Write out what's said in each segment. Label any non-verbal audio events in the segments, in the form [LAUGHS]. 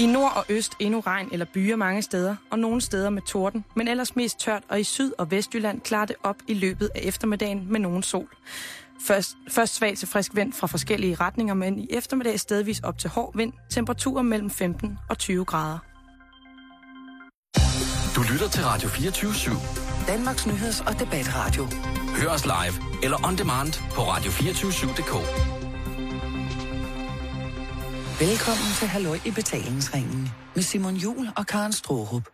I nord og øst endnu regn eller byer mange steder, og nogle steder med torden, men ellers mest tørt, og i syd- og vestjylland klarer det op i løbet af eftermiddagen med nogen sol. Først, først svag til frisk vind fra forskellige retninger, men i eftermiddag stedvis op til hård vind, temperaturer mellem 15 og 20 grader. Du lytter til Radio 24 /7. Danmarks Nyheds- og Debatradio. Hør os live eller on demand på radio247.dk. Velkommen til Halløj i betalingsringen med Simon Jul og Karen Strohrup.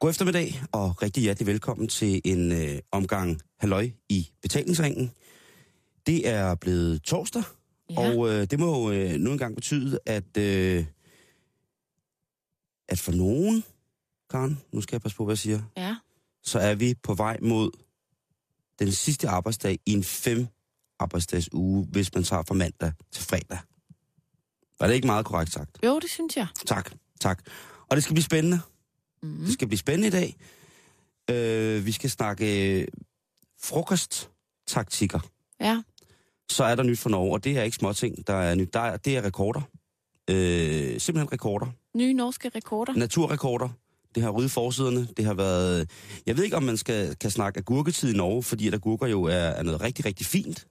God eftermiddag og rigtig hjertelig velkommen til en øh, omgang Halløj i betalingsringen. Det er blevet torsdag, Ja. og øh, det må jo øh, nu engang betyde, at, øh, at for nogen, Karen, nu skal jeg passe på, hvad jeg siger, Ja. så er vi på vej mod den sidste arbejdsdag i en fem arbejdsdags uge, hvis man tager fra mandag til fredag. Var det ikke meget korrekt sagt? Jo, det synes jeg. Tak, tak. Og det skal blive spændende. Mm. Det skal blive spændende i dag. Øh, vi skal snakke øh, frokosttaktikker. Ja. Så er der nyt for Norge, og det er ikke småting, der er nyt. Der er, det er rekorder. Øh, simpelthen rekorder. Nye norske rekorder. Naturrekorder. Det har ryddet forsiderne. Det har været... Jeg ved ikke, om man skal, kan snakke agurketid i Norge, fordi at agurker jo er, er noget rigtig, rigtig fint.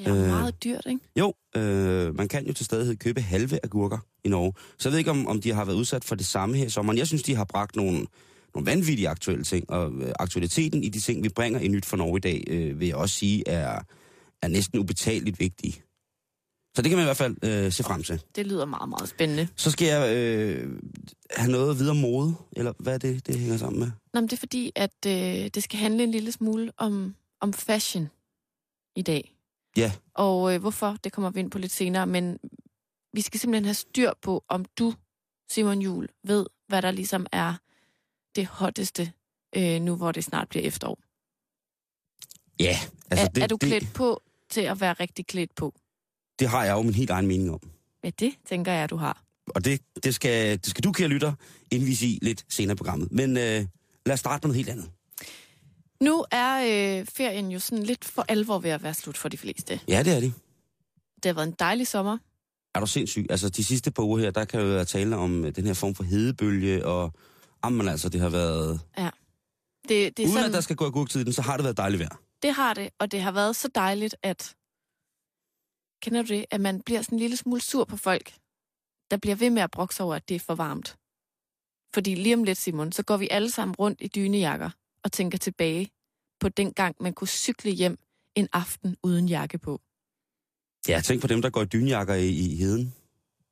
Ja, Øh. meget dyrt, ikke? Jo, øh, man kan jo til stadighed købe halve agurker i Norge. Så jeg ved ikke, om, om de har været udsat for det samme her i sommeren. Jeg synes, de har bragt nogle, nogle vanvittige aktuelle ting, og øh, aktualiteten i de ting, vi bringer i Nyt for Norge i dag, øh, vil jeg også sige, er, er næsten ubetaleligt vigtige. Så det kan man i hvert fald øh, se frem til. Det lyder meget, meget spændende. Så skal jeg øh, have noget videre mode, eller hvad er det, det hænger sammen med? Nå, men det er fordi, at øh, det skal handle en lille smule om, om fashion i dag. Ja. Og øh, hvorfor, det kommer vi ind på lidt senere, men vi skal simpelthen have styr på, om du, Simon Jul, ved, hvad der ligesom er det hotteste, øh, nu hvor det snart bliver efterår. Ja. Altså, er, det, er du det, klædt på til at være rigtig klædt på? det har jeg jo min helt egen mening om. Ja, det tænker jeg, du har. Og det, det, skal, det skal du, kære lytter, indvise i lidt senere i programmet. Men øh, lad os starte med noget helt andet. Nu er øh, ferien jo sådan lidt for alvor ved at være slut for de fleste. Ja, det er det. Det har været en dejlig sommer. Er du sindssyg? Altså, de sidste par uger her, der kan jo være tale om øh, den her form for hedebølge, og jamen altså, det har været... Det, det, er Uden sådan, at der skal gå agurktid i den, så har det været dejligt vejr. det har det, og det har været så dejligt, at... Kender du det? At man bliver sådan en lille smule sur på folk, der bliver ved med at brokse over, at det er for varmt. Fordi lige om lidt, Simon, så går vi alle sammen rundt i dynejakker og tænker tilbage på den gang, man kunne cykle hjem en aften uden jakke på. Ja, tænk på dem, der går i dynjakker i, i heden.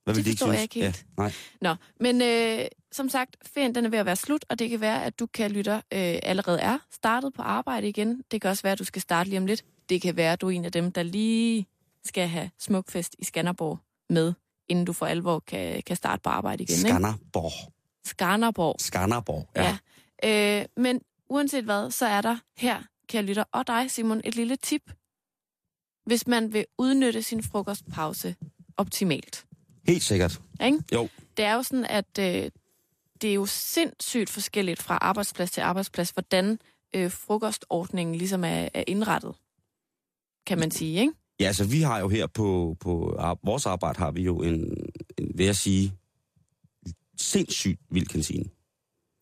Hvad Det vil de ikke forstår jeg ikke helt. Ja, nej. Nå, men øh, som sagt, ferien den er ved at være slut, og det kan være, at du, kan lytter, øh, allerede er startet på arbejde igen. Det kan også være, at du skal starte lige om lidt. Det kan være, at du er en af dem, der lige skal have smukfest i Skanderborg med, inden du for alvor kan, kan starte på arbejde igen. Ikke? Skanderborg. Skanderborg. Skanderborg, ja. ja. Øh, men uanset hvad, så er der her, kære lytter, og dig, Simon, et lille tip. Hvis man vil udnytte sin frokostpause optimalt. Helt sikkert. Ikke? Jo. Det er jo sådan, at øh, det er jo sindssygt forskelligt fra arbejdsplads til arbejdsplads, hvordan øh, frokostordningen ligesom er, er indrettet, kan man sige, ikke? Ja, altså vi har jo her på, på vores arbejde, har vi jo en, en vil jeg sige, sindssygt vild kantine.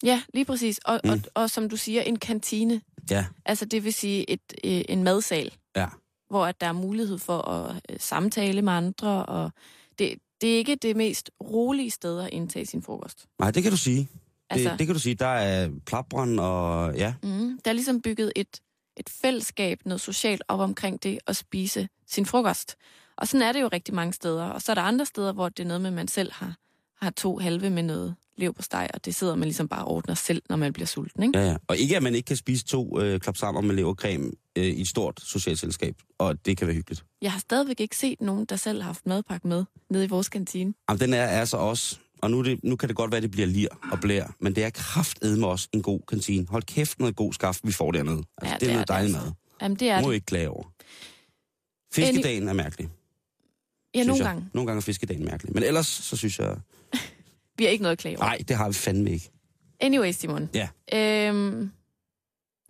Ja, lige præcis. Og, mm. Og, og som du siger, en kantine. Ja. Altså det vil sige et, øh, en madsal, Ja. hvor at der er mulighed for at øh, samtale med andre, og det, det er ikke det mest rolige sted at indtage sin frokost. Nej, det kan du sige. Altså, Det, det kan du sige. Der er plapbrand og ja, mm, der er ligesom bygget et, et fællesskab, noget socialt op omkring det at spise sin frokost. Og sådan er det jo rigtig mange steder. Og så er der andre steder, hvor det er noget med, at man selv har, har to halve med noget lev på steg, og det sidder man ligesom bare og ordner selv, når man bliver sulten, ikke? Ja, ja. Og ikke, at man ikke kan spise to øh, klap sammen med levercreme øh, i et stort socialt selskab, og det kan være hyggeligt. Jeg har stadigvæk ikke set nogen, der selv har haft madpakke med nede i vores kantine. Jamen, den er altså også, og nu, det, nu kan det godt være, at det bliver lir og blær, men det er kraftedme også en god kantine. Hold kæft noget god skaft, vi får dernede. Altså, Ja, det, det er noget dejligt altså. mad. Jamen, det er Må det. ikke klage over. Fiskedagen er mærkelig, Ja, nogle gange. Nogle gange er fiskedagen mærkelig. Men ellers, så synes jeg... Vi har ikke noget at klage over. Nej, det har vi fandme ikke. Anyway, Simon. Ja. Øhm,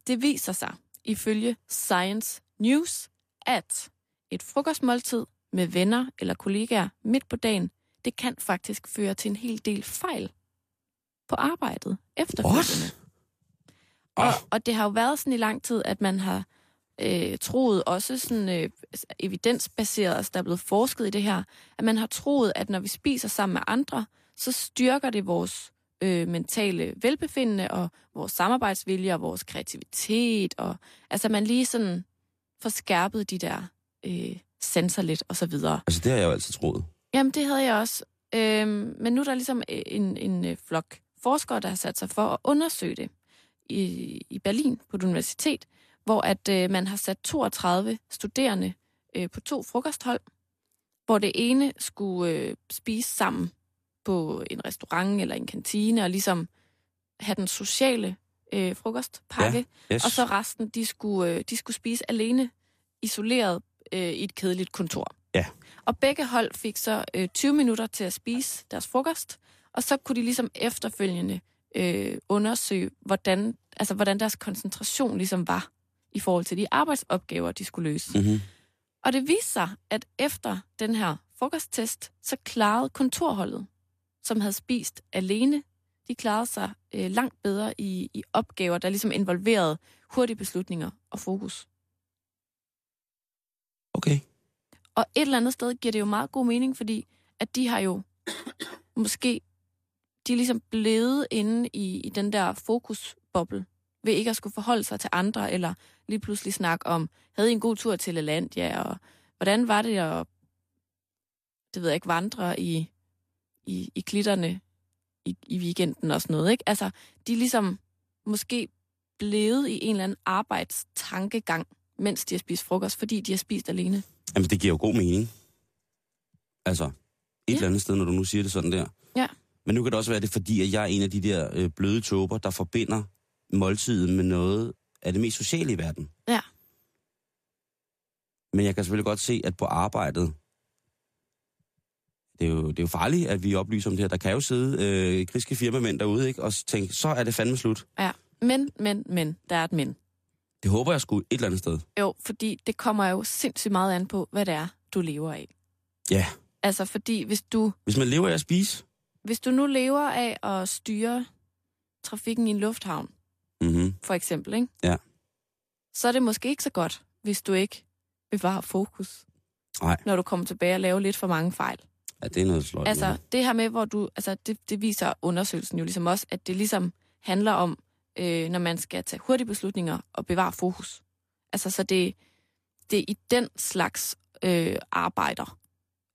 det viser sig, ifølge Science News, at et frokostmåltid med venner eller kollegaer midt på dagen, det kan faktisk føre til en hel del fejl på arbejdet efterfølgende. Og, Åh. og det har jo været sådan i lang tid, at man har øh, troet, også sådan øh, evidensbaseret, altså der er blevet forsket i det her, at man har troet, at når vi spiser sammen med andre, så styrker det vores øh, mentale velbefindende og vores samarbejdsvilje og vores kreativitet. Og, altså man lige sådan får skærpet de der øh, sensorer lidt og så videre. Altså, det har jeg jo altid troet. Jamen, det havde jeg også. Øhm, men nu er der ligesom en, en øh, flok forskere, der har sat sig for at undersøge det i, i Berlin på et universitet, hvor at øh, man har sat 32 studerende øh, på to frokosthold, hvor det ene skulle øh, spise sammen på en restaurant eller en kantine, og ligesom have den sociale øh, frokostpakke, Yes. og så resten, de skulle, øh, de skulle spise alene, isoleret øh, i et kedeligt kontor. Ja. Og begge hold fik så øh, 20 minutter til at spise deres frokost, og så kunne de ligesom efterfølgende øh, undersøge, hvordan, altså, hvordan deres koncentration ligesom var i forhold til de arbejdsopgaver, de skulle løse. Mm-hmm. Og det viste sig, at efter den her frokosttest, så klarede kontorholdet, som havde spist alene, de klarede sig øh, langt bedre i, i opgaver, der ligesom involverede hurtige beslutninger og fokus. Okay. Og et eller andet sted giver det jo meget god mening, fordi at de har jo [COUGHS] måske, de er ligesom blevet inde i, i den der fokusboble, ved ikke at skulle forholde sig til andre, eller lige pludselig snakke om, havde I en god tur til Lalandia, og hvordan var det at, det ved jeg ikke, vandre i, i, i klitterne i, i weekenden og sådan noget, ikke? Altså, de er ligesom måske blevet i en eller anden arbejdstankegang, mens de har spist frokost, fordi de har spist alene. Jamen, det giver jo god mening. Altså, et Ja. eller andet sted, når du nu siger det sådan der. Ja. Men nu kan det også være det, fordi at jeg er en af de der øh, bløde tåber, der forbinder måltiden med noget af det mest sociale i verden. Ja. Men jeg kan selvfølgelig godt se, at på arbejdet, det er jo, det er jo farligt, at vi oplyser om det her. Der kan jo sidde øh, griske firmamænd derude, ikke? Og tænke, så er det fandme slut. Ja, men, men, men, der er et men. Det håber jeg sgu et eller andet sted. Jo, fordi det kommer jo sindssygt meget an på, hvad det er, du lever af. Ja. Altså, fordi hvis du, Hvis man lever af at spise, hvis du nu lever af at styre trafikken i en lufthavn, mm-hmm. for eksempel, ikke? Ja. så er det måske ikke så godt, hvis du ikke bevarer fokus. Nej. Når du kommer tilbage og laver lidt for mange fejl. Ja, det er noget sløjt. Altså, det her med, hvor du... Altså, det, det viser undersøgelsen jo ligesom også, at det ligesom handler om, øh, når man skal tage hurtige beslutninger og bevare fokus. Altså, så det, det er i den slags øh, arbejder,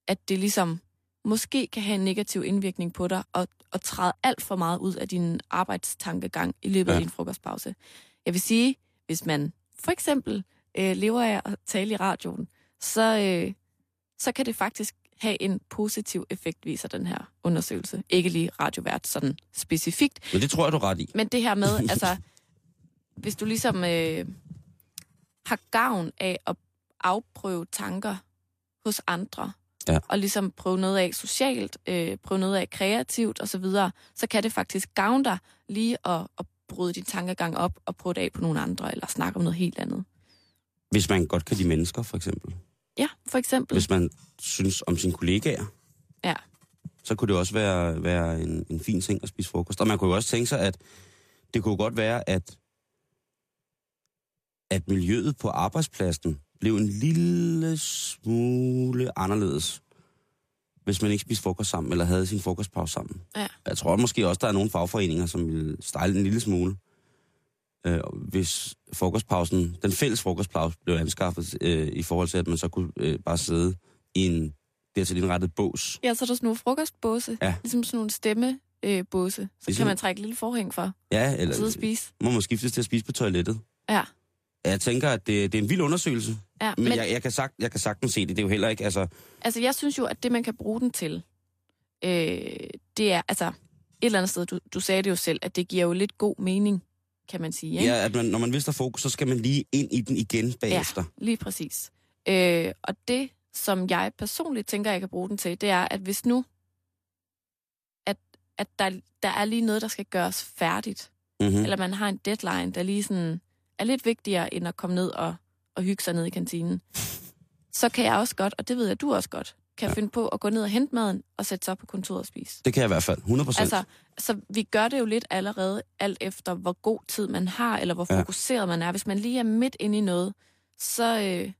at det ligesom måske kan have en negativ indvirkning på dig, og, og træde alt for meget ud af din arbejdstankegang i løbet ja. af din frokostpause. Jeg vil sige, hvis man for eksempel øh, lever af at tale i radioen, så, øh, så kan det faktisk have en positiv effekt, viser den her undersøgelse. Ikke lige radiovært sådan specifikt, Men det tror jeg, du ret i. men det her med, [LAUGHS] altså, hvis du ligesom øh, har gavn af at afprøve tanker hos andre, Ja. og ligesom prøve noget af socialt, øh, prøve noget af kreativt osv., så, så kan det faktisk gavne dig lige at, at bryde din tankegang op og prøve det af på nogle andre, eller snakke om noget helt andet. Hvis man godt kan lide mennesker, for eksempel. Ja, for eksempel. Hvis man synes om sine kollegaer, Ja. så kunne det også være, være en, en fin ting at spise frokost. Og man kunne jo også tænke sig, at det kunne godt være, at, at miljøet på arbejdspladsen blev en lille smule anderledes, hvis man ikke spiste frokost sammen, eller havde sin frokostpause sammen. Ja. Jeg tror måske også, der er nogle fagforeninger, som vil stejle en lille smule, øh, hvis frokostpausen, den fælles frokostpause blev anskaffet øh, i forhold til, at man så kunne øh, bare sidde i en dertil indrettet bås. Ja, så er der sådan nogle frokostbåse, Ja. ligesom sådan nogle stemmebåse, øh, båse. så Ligesom- kan man trække et lille forhæng for Ja, og sidde og eller spise. må man skiftes til at spise på toilettet. Ja, Jeg tænker, at det, det er en vild undersøgelse, ja. men, men jeg, jeg, kan sagt, jeg kan sagtens se det. Det er jo heller ikke, altså... Altså, jeg synes jo, at det, man kan bruge den til, øh, det er, altså, et eller andet sted, du, du sagde det jo selv, at det giver jo lidt god mening, kan man sige, ikke? Ja, at man, når man mister fokus, så skal man lige ind i den igen bagefter. Lige præcis. Øh, og det, som jeg personligt tænker, jeg kan bruge den til, det er, at hvis nu, at, at der, der er lige noget, der skal gøres færdigt, Mm-hmm. eller man har en deadline, der lige sådan er lidt vigtigere, end at komme ned og, og hygge sig ned i kantinen, så kan jeg også godt, og det ved jeg, du også godt kan ja. finde på at gå ned og hente maden og sætte sig op på kontoret og spise. Det kan jeg i hvert fald, 100 procent. Altså, så vi gør det jo lidt allerede, alt efter hvor god tid man har, eller hvor Ja. fokuseret man er. Hvis man lige er midt inde i noget, så, øh,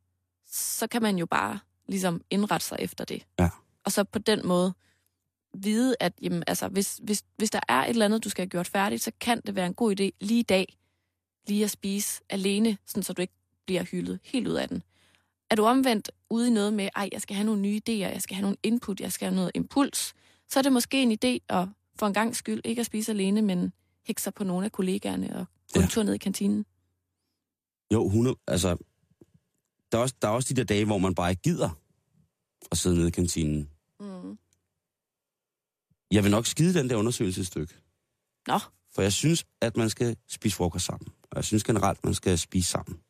så kan man jo bare ligesom indrette sig efter det. Ja. Og så på den måde vide, at jamen, altså, hvis, hvis, hvis der er et eller andet, du skal have gjort færdigt, så kan det være en god idé lige i dag, lige at spise alene, sådan så du ikke bliver hyldet helt ud af den. Er du omvendt ude i noget med, ej, jeg skal have nogle nye idéer, jeg skal have nogle input, jeg skal have noget impuls, så er det måske en idé at for en gang skyld ikke at spise alene, men hække sig på nogle af kollegaerne og gå Ja. en tur ned i kantinen. Jo, 100, altså, der er, også, der er også de der dage, hvor man bare ikke gider at sidde nede i kantinen. Mm. Jeg vil nok skide den der undersøgelse et stykke. Nå, For jeg synes, at man skal spise frokost sammen. Og jeg synes generelt, at man skal spise sammen.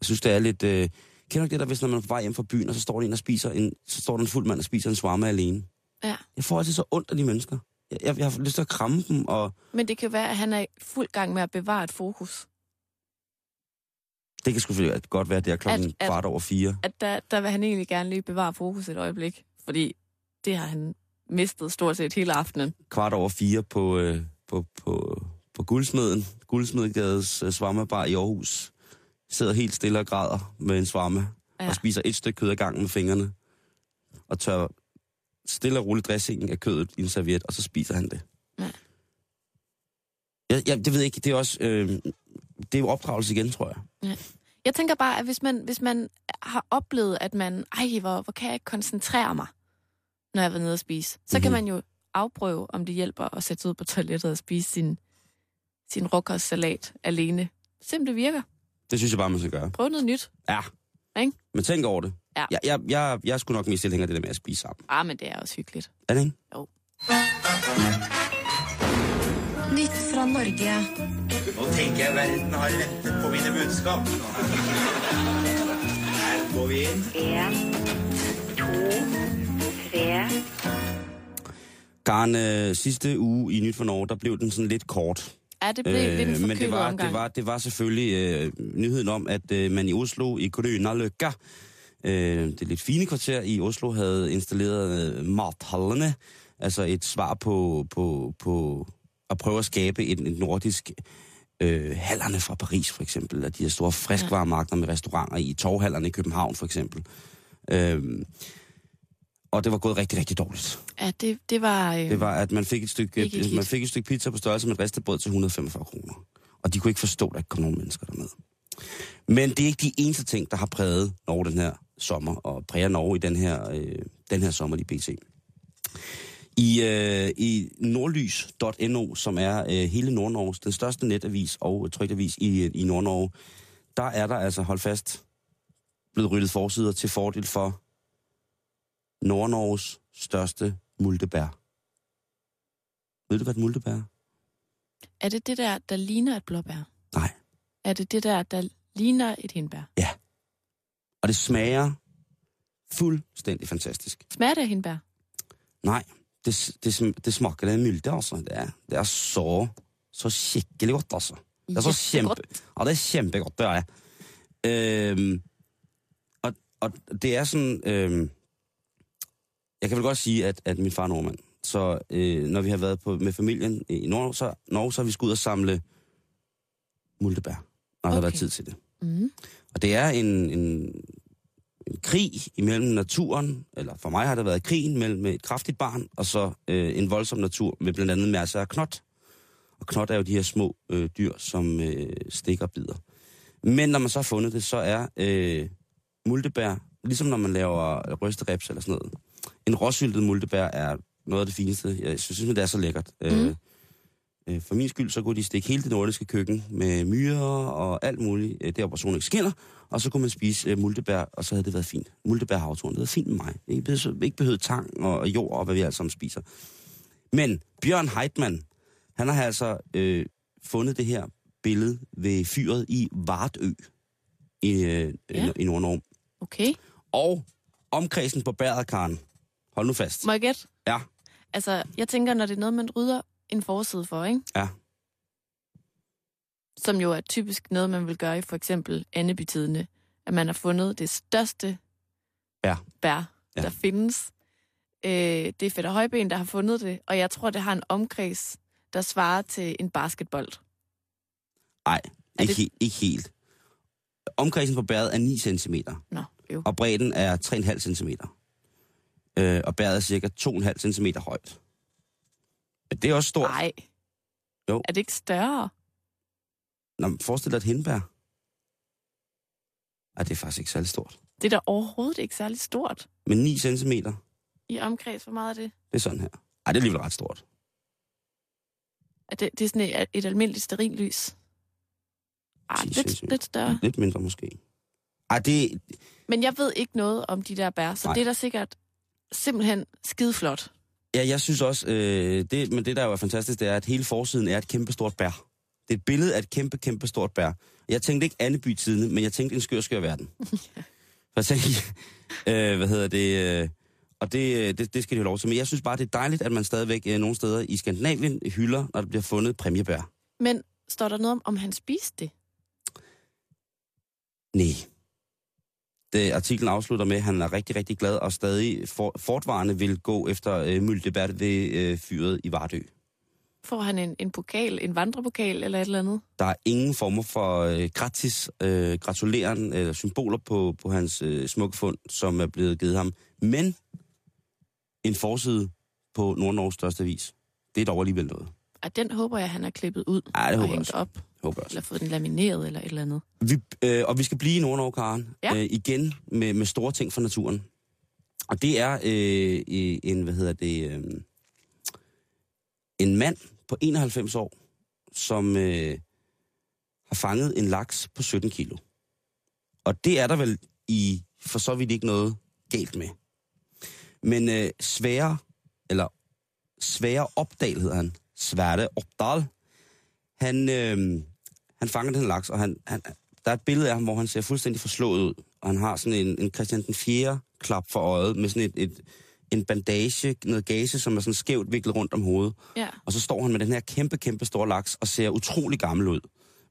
Jeg synes, det er lidt... Øh, kender du det der, hvis når man er på vej hjem fra byen, og så står der en og spiser en, så står der en fuld mand og spiser en svarme alene. ja. Jeg får altid så ondt af de mennesker. Jeg, jeg, jeg har lyst til at kramme dem, og Men det kan være, at han er i fuld gang med at bevare et fokus. det kan sgu godt være, at det er klokken At- at- kvart over fire. At der, der vil han egentlig gerne lige bevare fokus et øjeblik, fordi det har han mistet stort set hele aftenen. Kvart over fire på, øh, på, på, på Guldsmeden, Guldsmedegades øh, svarmebar i Aarhus. Sidder helt stille og græder med en svarme, ja. Ja. og spiser et stykke kød ad gangen med fingrene. Og tør stille og roligt dressingen af kødet i en serviet, og så spiser han det. Ja. Jeg, jeg, det ved jeg ikke, det er også... Øh, det er jo opdragelse igen, tror jeg. Jeg tænker bare, at hvis man, hvis man har oplevet, at man, ej, hvor, hvor kan jeg ikke koncentrere mig, når jeg var nede og spise, så mm-hmm. kan Mhm. man jo afprøve, om det hjælper at sætte sig ud på toilettet og spise sin, sin råkostsalat alene. Det virker. Det synes jeg bare, man skal gøre. Prøv noget nyt. Ja. Ikke? Men tænk over det. Ja. Jeg, jeg, jeg, jeg sgu nok mest tilhænger det der med at spise sammen. Ah, men det er også hyggeligt. Er det ikke? Nytt fra Norge. Nå tenker jeg verden har ventet på mine budskap. Her går vi inn. En, to, tre. Karen, øh, sidste uge i Nyt for Norge, der blev den sådan lidt kort. Ja, det blev øh, lidt en men det var, omgang. det, var, det var selvfølgelig øh, nyheden om, at øh, man i Oslo, i Grønaløkka, øh, det lidt fine kvarter i Oslo, havde installeret øh, mathallene, altså et svar på, på, på at prøve at skabe et, et nordisk øh, hallerne fra Paris for eksempel, eller de her store friskvaremarkeder med restauranter i torvhallerne i København for eksempel. Øh, og det var gået rigtig, rigtig dårligt. Ja, det, det var... Øh, Det var, at man fik et stykke, et man fik et stykke pizza på størrelse med et ristet brød til 145 kroner. Og de kunne ikke forstå, at der ikke kom nogen mennesker derned. Men det er ikke de eneste ting, der har præget Norge den her sommer, og præger Norge i den her, øh, den her sommer i BT. I, øh, i nordlys.no, som er øh, hele Nordnorges, den største netavis og tryktavis i, i Nordnorge, der er der altså, hold fast, blevet ryddet forsider til fordel for Nordnorges største multebær. Ved du, hvad et multebær er? Er det det der, der ligner et blåbær? Nej. Er det det der, der ligner et hindbær? Og det smager fuldstændig fantastisk. Smager det af hindbær? Nej, det, det, det smaker det multe, altså. Det er, det er så, så skikkelig godt, altså. Det er så Jättegott. ja, det er kjempegodt, det er. Øhm, og, og det er sådan... Øhm, jeg kan vel godt sige, at, at min far er nordmand. Så øh, når vi har været på, med familien i Norge, så, Norge, så har vi skulle ud og samle multebær, når okay. der har været tid til det. Mm. Og det er en, en, en krig imellem naturen, eller for mig har det været krigen mellem et kraftigt barn, og så øh, en voldsom natur med blandt andet masser af knot. Og knot er jo de her små øh, dyr, som øh, stikker og bider. Men når man så har fundet det, så er øh, multebær, ligesom når man laver rystereps eller sådan noget. En råsyltet multebær er noget af det fineste. Jeg synes, det er så lækkert. Mm. Øh, øh, for min skyld, så kunne de stikke hele det nordiske køkken med myrer og alt muligt, øh, der hvor solen ikke skinner, og så kunne man spise øh, multebær, og så havde det været fint. Multebærhavturen, det havde fint med mig. Ikke, behøvet, ikke behøvet tang og, og jord og hvad vi alle sammen spiser. Men Bjørn Heitmann, han har altså øh, fundet det her billede ved fyret i Vartø i, øh, Ja. i Nord-Norge. Okay. Og omkredsen på bæret, Karen. Hold nu fast. Må jeg gætte? Ja, Altså, jeg tænker, når det er noget, man rydder en forside for, ikke? ja. Som jo er typisk noget, man vil gøre i for eksempel Annebitidene. At man har fundet det største Ja. bær. Ja. der findes. Øh, det er Fætter Højben, der har fundet det, og jeg tror, det har en omkreds, der svarer til en basketbold. Nej, ikke, det- helt, ikke helt. Omkredsen på bæret er 9 cm, Nå, jo. og bredden er 3,5 cm. Øh, og bæret er cirka 2,5 cm højt. Men det er også stort. Nej. Jo. Er det ikke større? Nå, men forestil dig et hindbær. Ej, det er faktisk ikke særlig stort. Det er da overhovedet ikke særlig stort. Men 9 cm, det I omkreds, hvor meget er det? er sådan her. Ej, det er alligevel ret stort. Er det, det er sådan et, et almindeligt sterillys? Ej, 10 lidt, centimeter. lidt større. Lidt mindre måske. Ej, det, Men jeg ved ikke noget om de der bær, så Nej. det er da sikkert simpelthen skideflot. Ja, jeg synes også, øh, det, men det der jo er fantastisk, det er, at hele forsiden er et kæmpe stort bær. Det er et billede af et kæmpe, kæmpe stort bær. Jeg tænkte ikke Anneby tidene, men jeg tænkte en skør, skør verden. [LAUGHS] For jeg tænkte, [LAUGHS] øh, hvad hedder det, øh, og det, øh, det, det skal de have lov til. Men jeg synes bare, det er dejligt, at man stadigvæk øh, nogle steder i Skandinavien hylder, når der bliver fundet præmiebær. Men står der noget om, om han spiste det? Nej. Det, artiklen afslutter med, at han er rigtig, rigtig glad og stadig for, fortvarende vil gå efter øh, Myldebært ved øh, fyret i Vardø. Får han en, en pokal, en vandrepokal eller et eller andet? Der er ingen former for øh, gratis øh, gratuleren eller symboler på, på hans øh, smukke fund, som er blevet givet ham. Men en forside på Nordnorges største avis. Det er dog alligevel noget. Og den håber jeg, han har klippet ud Ej, det og hængt også. op. Håber jeg også. Eller fået den lamineret eller et eller andet. Vi, øh, og vi skal blive i Nordnorge, Karen. Ja. Øh, igen med, med store ting for naturen. Og det er øh, en, hvad hedder det, øh, en mand på 91 år, som øh, har fanget en laks på 17 kilo. Og det er der vel i for så vidt ikke noget galt med. Men øh, Svære, eller Svære Opdal hedder han, Sværte Opdal, han, øh, han fanger den laks, og han, han, der er et billede af ham, hvor han ser fuldstændig forslået ud. Og han har sådan en, en Christian den 4. klap for øjet, med sådan et, et, en bandage, noget gase, som er sådan skævt viklet rundt om hovedet. Ja. Og så står han med den her kæmpe, kæmpe store laks og ser utrolig gammel ud.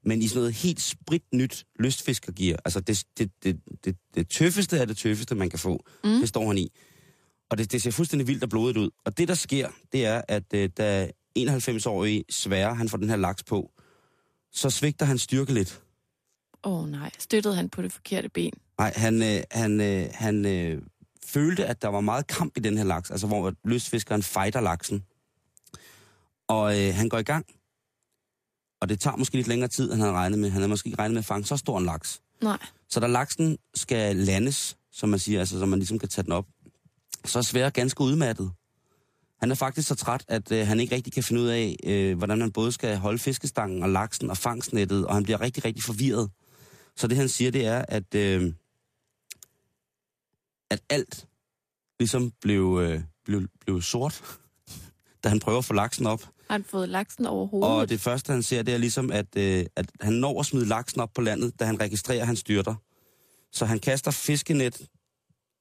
Men i sådan noget helt spritnyt lystfiskergear. Altså det, det, det, det, det tøffeste af det tøffeste, man kan få, mm. det står han i. Og det, det ser fuldstændig vildt og blodet ud. Og det, der sker, det er, at øh, da 91-årige Svære, han får den her laks på, så svigter han styrke lidt. Åh oh, nej, støttede han på det forkerte ben. Nej, han, øh, han, øh, han øh, følte, at der var meget kamp i den her laks, altså hvor lystfiskeren fighter laksen. Og øh, han går i gang. Og det tager måske lidt længere tid, end han havde regnet med. Han havde måske ikke regnet med at fange så stor en laks. Nej. Så da laksen skal landes, som man siger, altså så man ligesom kan tage den op, så er Svære ganske udmattet. Han er faktisk så træt, at øh, han ikke rigtig kan finde ud af, øh, hvordan man både skal holde fiskestangen og laksen og fangstnettet, og han bliver rigtig, rigtig forvirret. Så det han siger, det er, at, øh, at alt ligesom blev, øh, blev, blev sort, [LAUGHS] da han prøver at få laksen op. Har han fået laksen over hovedet? Og det første, han ser, det er ligesom, at, øh, at han når at smide laksen op på landet, da han registrerer, at han styrter. Så han kaster fiskenet,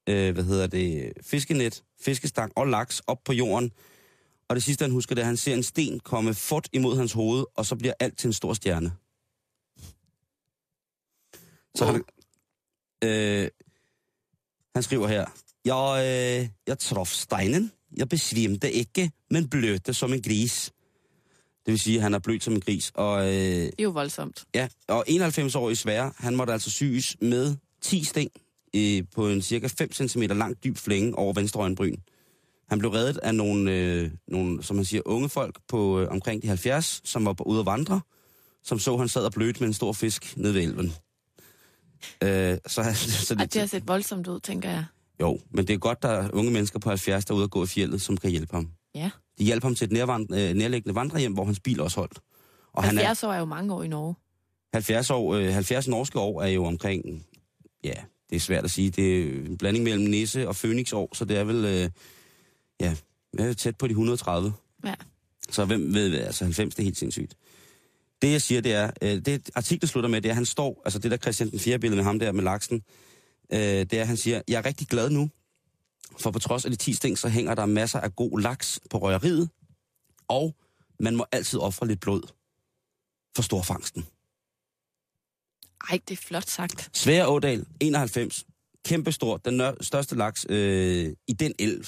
øh, hvad hedder det, fiskenet, fiskestang og laks op på jorden. Og det sidste, han husker, det er, at han ser en sten komme fort imod hans hoved, og så bliver alt til en stor stjerne. Så han, øh, han skriver her, jeg, øh, jeg traf steinen, jeg besvimte ikke, men blødte som en gris. Det vil sige, at han er blødt som en gris. Og, øh, Det er jo voldsomt. ja, og 91-årig Svære, han måtte altså syes med 10 sting øh, på en cirka 5 cm lang dyb flænge over venstre øjenbryn. Han blev reddet af nogle, øh, nogle som man siger, unge folk på øh, omkring de 70, som var på ude at vandre, som så, han sad og blødte med en stor fisk nede ved elven. Øh, så, han- [LAUGHS] så Ej, det har set voldsomt ud, tænker jeg. jo, men det er godt, der er unge mennesker på 70, der er ude at gå i fjellet, som kan hjælpe ham. Ja. De hjalp ham til et nærvand, øh, nærliggende vandrehjem, hvor hans bil også holdt. Og han er 70 år er jo mange år i Norge. 70, år, øh, 70 norske år er jo omkring, ja, det er svært at sige, det er en blanding mellem Nisse og Phoenix år, så det er vel, øh, ja, tæt på de 130. Ja. Så hvem ved, altså 90, det er helt sindssygt. Det jeg siger, det er, øh, det artiklen slutter med, det er, at han står, altså det der Christian den 4. billede med ham der med laksen, øh, det er, at han siger, jeg er rigtig glad nu, for på trods af de 10 sting, så hænger der masser af god laks på røgeriet, og man må altid ofre lidt blod for storfangsten. Ej, det er flot sagt. Svære Ådal, 91. kæmpestor, den største laks øh, i den elv.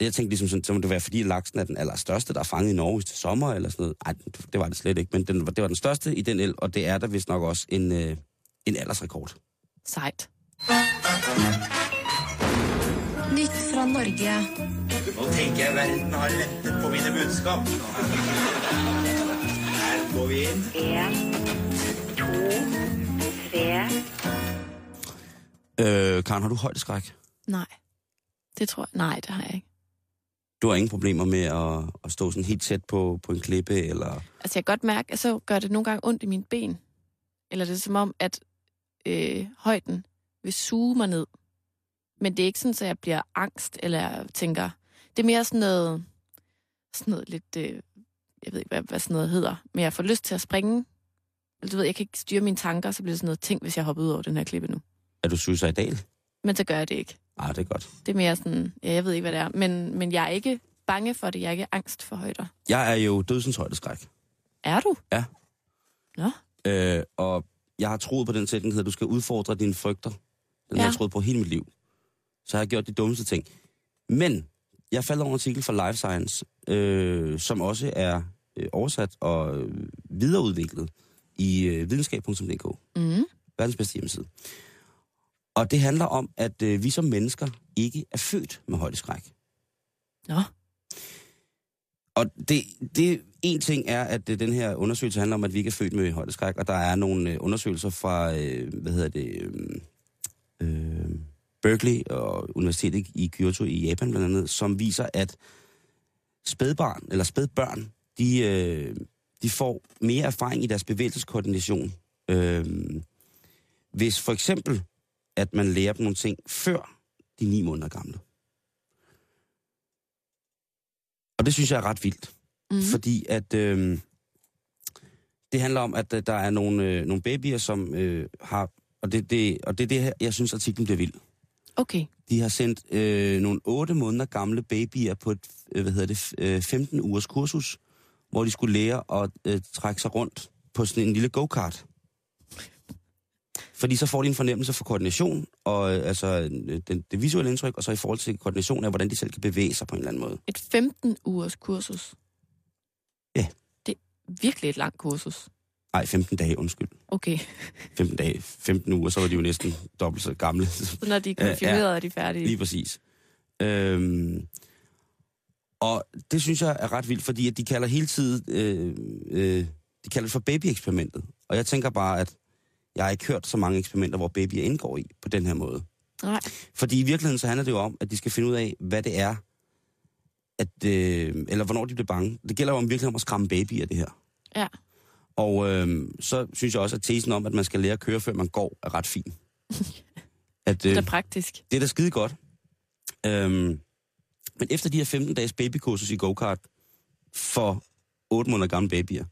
Jeg tænkte ligesom sådan, så må det være, fordi laksen er den allerstørste, der er fanget i Norge til sommer, eller sådan noget. Nej, det var det slet ikke, men den, var- det var den største i den elv, og det er der vist nok også en, øh, en aldersrekord. Sejt. Nytt fra Norge. Nå tenker jeg verden har ventet på mine budskap. Her går vi inn. En, tre. Øh, Karen, har du højdeskræk? Nej. Det tror jeg. Nej, det har jeg ikke. Du har ingen problemer med at, at stå sådan helt tæt på, på en klippe, eller... Altså, jeg kan godt mærke, at så gør det nogle gange ondt i mine ben. Eller det er som om, at øh, højden vil suge mig ned. Men det er ikke sådan, at jeg bliver angst, eller jeg tænker... Det er mere sådan noget, sådan noget lidt... Øh, jeg ved ikke, hvad, hvad sådan noget hedder. Men jeg får lyst til at springe. Eller du ved, jeg kan ikke styre mine tanker, så bliver det sådan noget ting, hvis jeg hopper ud over den her klippe nu. Er du suicidal? Men så gør jeg det ikke. Ah, det er godt. Det er mere sådan, ja, jeg ved ikke, hvad det er. Men, men jeg er ikke bange for det. Jeg er ikke angst for højder. Jeg er jo dødsens højdeskræk. Er du? Ja. Nå. Øh, og jeg har troet på den sætning, at du skal udfordre dine frygter. Den ja. har jeg troet på hele mit liv. Så jeg har gjort de dummeste ting. Men jeg faldt over en artikel fra Life Science, øh, som også er øh, oversat og øh, videreudviklet i øh, videnskab.dk. Mm. Verdens bedste hjemmeside. Og det handler om, at øh, vi som mennesker ikke er født med højdeskræk. Nå. Og det, det en ting er, at øh, den her undersøgelse handler om, at vi ikke er født med højdeskræk, og der er nogle øh, undersøgelser fra, øh, hvad hedder det, øh, øh, Berkeley og Universitetet i Kyoto i Japan blandt andet, som viser, at spædbarn, eller spædbørn, de, øh, de får mere erfaring i deres bevægelseskoordination. Øh, hvis for eksempel, at man lærer dem nogle ting før de ni måneder gamle. Og det synes jeg er ret vildt. Mm. Fordi at øh, det handler om, at øh, der er nogle, øh, nogle babyer, som øh, har... Og det, det, og det er det her, jeg synes, artiklen bliver vild. Okay. De har sendt øh, nogle 8 måneder gamle babyer på et, øh, hvad hedder det, f- øh, 15 ugers kursus, hvor de skulle lære at øh, trække sig rundt på sådan en lille go-kart. Fordi så får de en fornemmelse for koordination, og øh, altså øh, den, det visuelle indtryk, og så i forhold til koordination af, hvordan de selv kan bevæge sig på en eller anden måde. Et 15 ugers kursus. Ja. Det er virkelig et langt kursus. Nej, 15 dage, undskyld. Okay. 15 dage, 15 uger, så var de jo næsten dobbelt så gamle. Så når de er Ja, ja. konfirmeret, er de færdige. Lige præcis. Øhm, og det synes jeg er ret vildt, fordi at de kalder hele tiden, øh, øh, de kalder det for baby-eksperimentet. Og jeg tænker bare, at jeg har ikke hørt så mange eksperimenter, hvor babyer indgår i på den her måde. Nej. Fordi i virkeligheden så handler det jo om, at de skal finde ud af, hvad det er, at, øh, eller hvornår de bliver bange. Det gælder jo om virkelig om at skræmme babyer, det her. Ja. Og øh, så synes jeg også, at tesen om, at man skal lære at køre, før man går, er ret fin. [LAUGHS] At, Det øh, er da praktisk. det er da skide godt. Øhm, men efter de her 15 dages babykursus i go-kart for 8 måneder gamle babyer,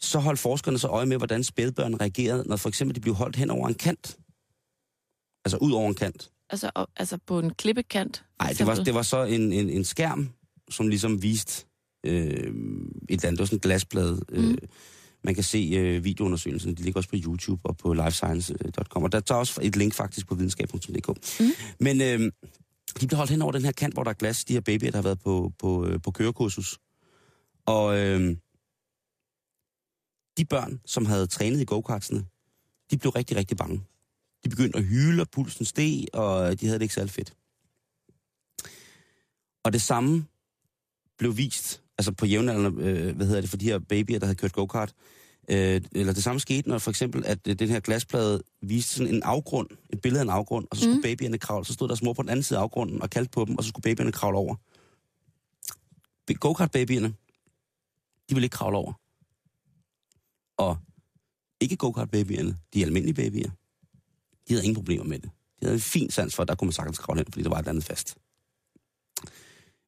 så holdt forskerne så øje med, hvordan spædbørn reagerede, når for eksempel de blev holdt hen over en kant. Altså ud over en kant. Altså, og, altså på en klippekant. Nej, det var, det var så en, en, en skærm, som ligesom viste øh, et eller andet. Det var sådan en glasplade. Øh, Mm. man kan se øh, videoundersøgelsen. De ligger også på YouTube og på lifescience.com. Og der tager også et link faktisk på videnskab.dk. Mm. Men øh, de blev holdt hen over den her kant, hvor der er glas. De her babyer, der har været på, på, øh, på kørekursus. Og øh, de børn, som havde trænet i go-kartsene, de blev rigtig, rigtig bange. De begyndte at hyle, og pulsen steg, og de havde det ikke særlig fedt. Og det samme blev vist, altså på jævnaldrende, øh, hvad hedder det, for de her babyer, der havde kørt go-kart. Øh, eller det samme skete, når for eksempel, at øh, den her glasplade viste sådan en afgrund, et billede af en afgrund, og så skulle mm. babyerne kravle, så stod deres mor på den anden side af afgrunden og kaldte på dem, og så skulle babyerne kravle over. Go-kart-babyerne, de ville ikke kravle over. Og ikke go-kart-babyerne, de almindelige babyer, de havde ingen problemer med det. De havde en fin sans for, at der kunne man sagtens kravle hen, fordi der var et andet fast.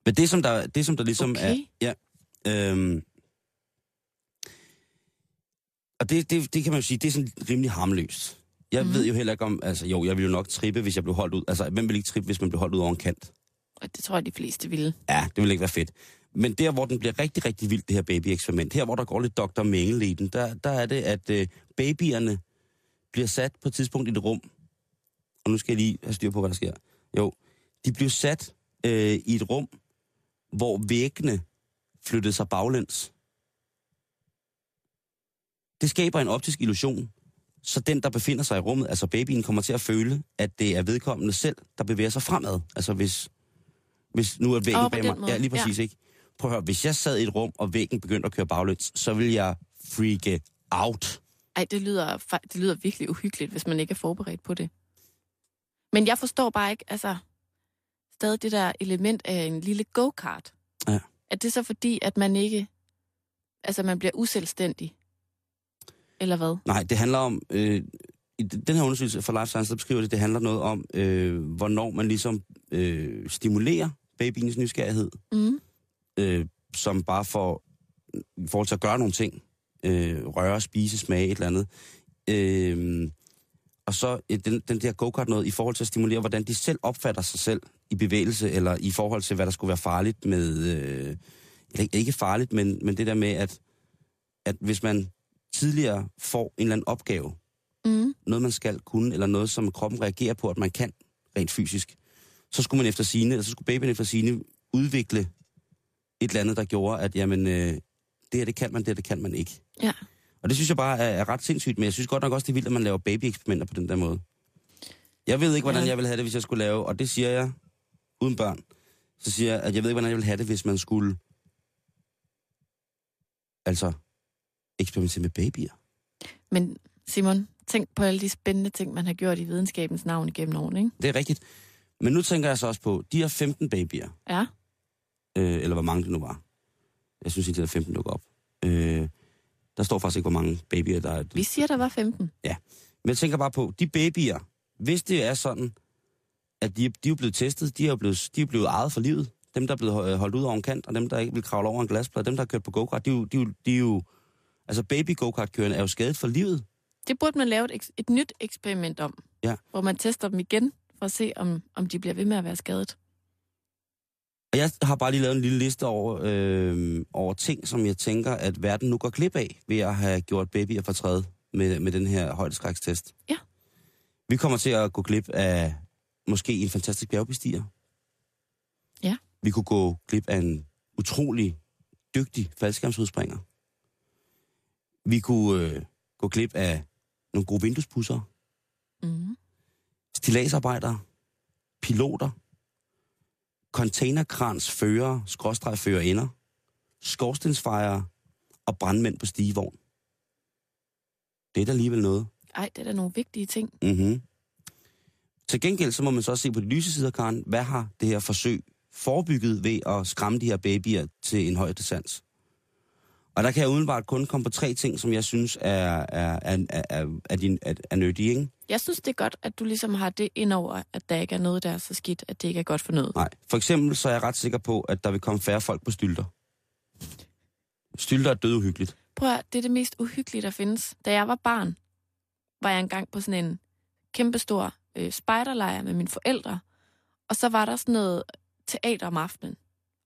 Men det, som der, det, som der ligesom Okay. er... Ja, øhm, og det, det, det kan man jo sige, det er sådan rimelig harmløst. Jeg mm. ved jo heller ikke om... Altså jo, jeg ville jo nok trippe, hvis jeg blev holdt ud... Altså, hvem vil ikke trippe, hvis man blev holdt ud over en kant? Det tror jeg, de fleste ville. Ja, det ville ikke være fedt. Men der, hvor den bliver rigtig, rigtig vild, det her baby-eksperiment, her hvor der går lidt Dr. Mengel i den, der, der er det, at øh, babyerne bliver sat på et tidspunkt i et rum, og nu skal jeg lige have styr på, hvad der sker. Jo, de blev sat øh, i et rum, hvor væggene flyttede sig baglæns. Det skaber en optisk illusion, så den, der befinder sig i rummet, altså babyen, kommer til at føle, at det er vedkommende selv, der bevæger sig fremad. Altså hvis, hvis nu er væggen på bag mig. måde. Ja, lige præcis, ja. ikke? Prøv at høre, hvis jeg sad i et rum, og væggen begyndte at køre baglæns, så ville jeg freake out. Ej, det lyder, det lyder virkelig uhyggeligt, hvis man ikke er forberedt på det. Men jeg forstår bare ikke, altså, stadig det der element af en lille go-kart. Ja. Er det så fordi, at man ikke, altså man bliver uselvstændig? Eller hvad? Nej, det handler om... Øh, i den her undersøgelse fra Life Science, der beskriver det, det handler noget om, øh, hvornår man ligesom øh, stimulerer babyens nysgerrighed, Mm. øh, som bare for i forhold til at gøre nogle ting. Øh, røre, spise, smage, et eller andet. Øh, og så øh, den, den der go-kart noget i forhold til at stimulere, hvordan de selv opfatter sig selv i bevægelse, eller i forhold til, hvad der skulle være farligt med... Øh, eller ikke- ikke farligt, men, men det der med, at, at hvis man tidligere får en eller anden opgave, Mm. noget man skal kunne, eller noget, som kroppen reagerer på, at man kan rent fysisk, så skulle man efter sine, eller så skulle babyen efter sine udvikle et eller andet, der gjorde, at jamen, øh, det her, det kan man, det her, det kan man ikke. Ja. Og det synes jeg bare er, er ret sindssygt, men jeg synes godt nok også, det er vildt, at man laver babyeksperimenter på den der måde. Jeg ved ikke, hvordan Ja. jeg ville have det, hvis jeg skulle lave, og det siger jeg uden børn, så siger jeg, at jeg ved ikke, hvordan jeg ville have det, hvis man skulle, altså, eksperimentere med babyer. Men Simon, tænk på alle de spændende ting, man har gjort i videnskabens navn igennem årene, ikke? Det er rigtigt. Men nu tænker jeg så også på, de her 15 babyer, Ja. øh, eller hvor mange det nu var. Jeg synes ikke, det er 15 dukker op. Øh, der står faktisk ikke, hvor mange babyer der er. Vi siger, der var 15. Men jeg tænker bare på, de babyer, hvis det er sådan, at de, de er blevet testet, de er blevet, de er blevet ejet for livet. Dem, der er blevet holdt ud over en kant, og dem, der ikke vil kravle over en glasplade, dem, der har kørt på go-kart, de, de, jo- de er jo... Altså baby go-kart-kørende er jo skadet for livet. Det burde man lave et, et nyt eksperiment om. Ja. Hvor man tester dem igen, for at se, om, om de bliver ved med at være skadet. Og jeg har bare lige lavet en lille liste over, øh, over ting, som jeg tænker, at verden nu går glip af, ved at have gjort babyer for træde med, med den her højdeskrækstest. Ja. Vi kommer til at gå glip af måske en fantastisk bjergbestiger. Ja. Vi kunne gå glip af en utrolig dygtig faldskærmsudspringer. Vi kunne øh, gå glip af nogle gode vinduespusser, Mm. stilladsarbejdere, piloter, containerkrans fører, skråstreg fører ender, skorstensfejere og brandmænd på stigevogn. Det er da alligevel noget. Ej, det er da nogle vigtige ting. Mm-hmm. Til gengæld så må man så også se på de lyse sider, Karen. Hvad har det her forsøg forebygget ved at skræmme de her babyer til en høj sans? Og der kan jeg udenbart kun komme på tre ting, som jeg synes er, er, er, er, er, er, din, er, er nyttige. Ikke? Jeg synes, det er godt, at du ligesom har det ind over, at der ikke er noget, der er så skidt, at det ikke er godt for noget. Nej. For eksempel så er jeg ret sikker på, at der vil komme færre folk på stylter. Stylter er døduhyggeligt. Prøv at, det er det mest uhyggelige, der findes. Da jeg var barn, var jeg engang på sådan en kæmpestor øh, spejderlejr med mine forældre. Og så var der sådan noget teater om aftenen.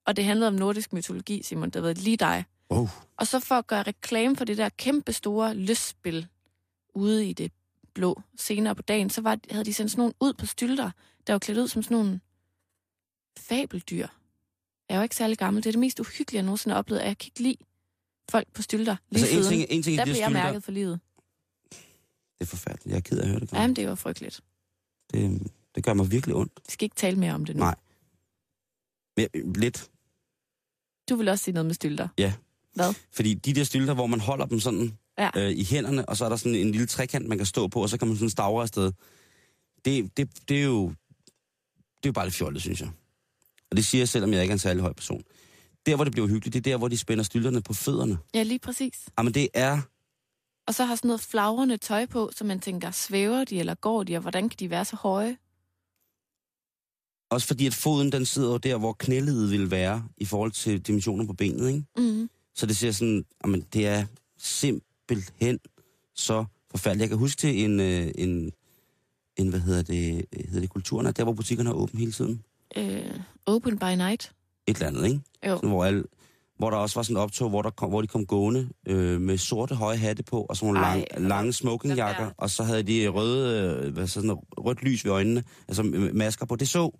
Og det handlede om nordisk mytologi, Simon. Det var lige dig. Oh. Og så for at gøre reklame for det der kæmpe store lystspil ude i det blå senere på dagen, så var, havde de sendt sådan nogle ud på stylter, der var klædt ud som sådan nogle fabeldyr. Jeg er jo ikke særlig gammel. Det er det mest uhyggelige, jeg nogensinde har oplevet, at jeg kan ikke lide folk på stylter lige Altså en siden. ting, en ting i der de blev jeg mærket for livet. det er forfærdeligt. Jeg er ked af at høre det. Karen. Jamen, det var frygteligt. Det, det gør mig virkelig ondt. Vi skal ikke tale mere om det nu. Nej. Men, lidt. Du vil også sige noget med stylter. Ja. Hvad? Fordi de der stylter, hvor man holder dem sådan Ja. øh, i hænderne, og så er der sådan en lille trekant, man kan stå på, og så kan man sådan stavre afsted. Det, det, det, er jo, det er jo bare lidt fjollet, synes jeg. Og det siger jeg, selvom jeg ikke er en særlig høj person. Der, hvor det bliver hyggeligt, det er der, hvor de spænder stylterne på fødderne. Ja, lige præcis. Jamen, det er... Og så har sådan noget flagrende tøj på, så man tænker, svæver de eller går de, og hvordan kan de være så høje? Også fordi, at foden, den sidder jo der, hvor knæledet vil være, i forhold til dimensioner på benet, ikke? Mm. Så det ser sådan, jamen, det er simpelthen så forfærdeligt. Jeg kan huske til en, øh, en, en hvad hedder det, hedder det kulturen, der hvor butikkerne er åbne hele tiden. Øh, open by night. Et eller andet, ikke? Jo. Sådan, hvor alle, hvor der også var sådan et optog, hvor, der kom, hvor de kom gående øh, med sorte høje hatte på, og sådan nogle lang, lange smokingjakker, og så havde de røde, øh, hvad, sådan noget rødt lys ved øjnene, altså masker på. Det så,